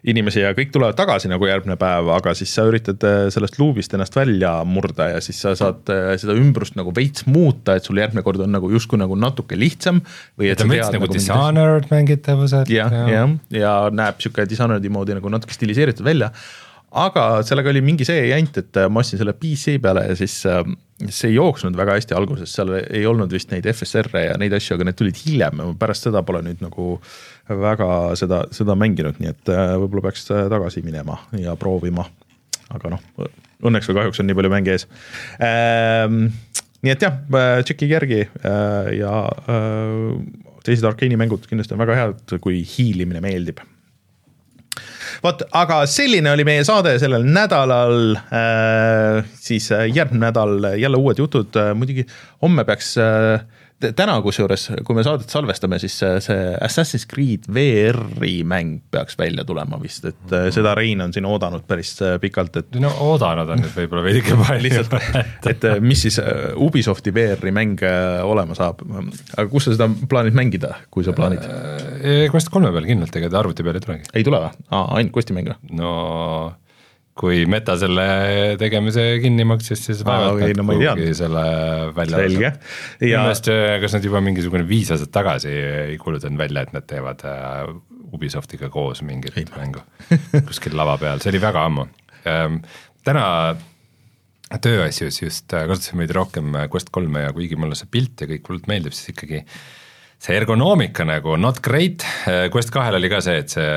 inimesi ja kõik tulevad tagasi nagu järgmine päev, aga siis sa üritad äh, sellest luubist ennast välja murda ja siis sa saad äh, seda ümbrust nagu veits muuta, et sul järgmine kord on nagu justkui nagu natuke lihtsam. või et ta on veits nagu Dishonored mängitavused. jah, jah, ja näeb sihuke Dishonored'i moodi nagu natuke stiliseeritud välja. Aga sellega oli mingi see jant, et äh, ma ostsin selle PC peale ja siis äh, see ei jooksnud väga hästi alguses, seal ei olnud vist neid FSR-e ja neid asju, aga need tulid hiljem ja pärast seda pole nüüd nagu väga seda, seda mänginud, nii et äh, võib-olla peaks tagasi minema ja proovima. aga noh, õnneks või kahjuks on nii palju mänge ees ähm,. nii et jah, tšekkige järgi äh, ja äh, teised Arkeeni mängud kindlasti on väga head, kui hiilimine meeldib vot, aga selline oli meie saade sellel nädalal äh,. siis äh, järgmine nädal jälle uued jutud äh,, muidugi homme peaks äh, täna kusjuures, kui me saadet salvestame, siis äh, see Assassin's Creed VR-i mäng peaks välja tulema vist, et äh, seda Rein on siin oodanud päris äh, pikalt, et no oodanud on nüüd võib-olla veidike <laughs> palju. lihtsalt, et äh, mis siis Ubisofti VR-i mäng olema saab. aga kus sa seda plaanid mängida, kui sa plaanid? Quest kolme peal kindlalt, ega ta arvuti peal ei tulegi. ei tule või? aa, ainult kostimäng või? no kui Meta selle tegemise kinni maksis, siis vaevalt okei, nad no ei kuhugi selle välja selge. minu ja meelest, kas nad juba mingisugune viis aastat tagasi ei kuulutanud välja, et nad teevad äh, Ubisoftiga koos mingit mängu <laughs> kuskil lava peal, see oli väga ammu ähm,. täna tööasjus just äh, kasutasime veidi rohkem äh, Quest kolme ja kuigi mulle see pilt ja kõik hullult meeldib, siis ikkagi see ergonoomika nagu not great, Quest kahel oli ka see, et see,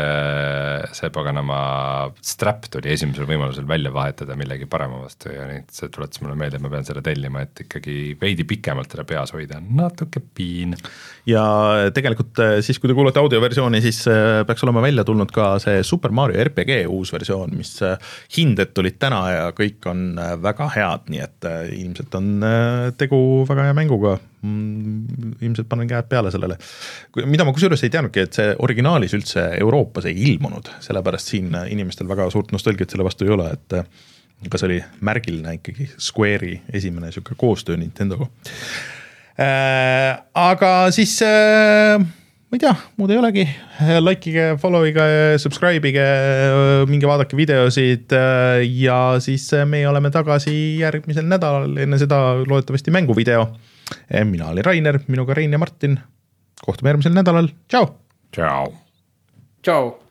see paganama strap tuli esimesel võimalusel välja vahetada millegi parema vastu ja nüüd see tuletas mulle meelde, et ma pean selle tellima, et ikkagi veidi pikemalt teda peas hoida, natuke piin. ja tegelikult äh, siis, kui te kuulate audioversiooni, siis äh, peaks olema välja tulnud ka see Super Mario RPG uus versioon, mis äh, hinded tulid täna ja kõik on väga head, nii et ilmselt on tegu väga hea mänguga. Ilmselt panen käed peale sellele, mida ma kusjuures ei teadnudki, et see originaalis üldse Euroopas ei ilmunud, sellepärast siin inimestel väga suurt nostalgiat selle vastu ei ole, et äh, aga see oli märgiline ikkagi Square'i esimene sihuke koostöö Nintendoga äh,. aga siis äh, ma ei tea, muud ei olegi, likeige, follow ige, subscribe ige, minge vaadake videosid ja siis meie oleme tagasi järgmisel nädalal, enne seda loodetavasti mänguvideo. Mina olin Rainer, minuga Rein ja Martin. kohtume järgmisel nädalal, tšau. tšau. tšau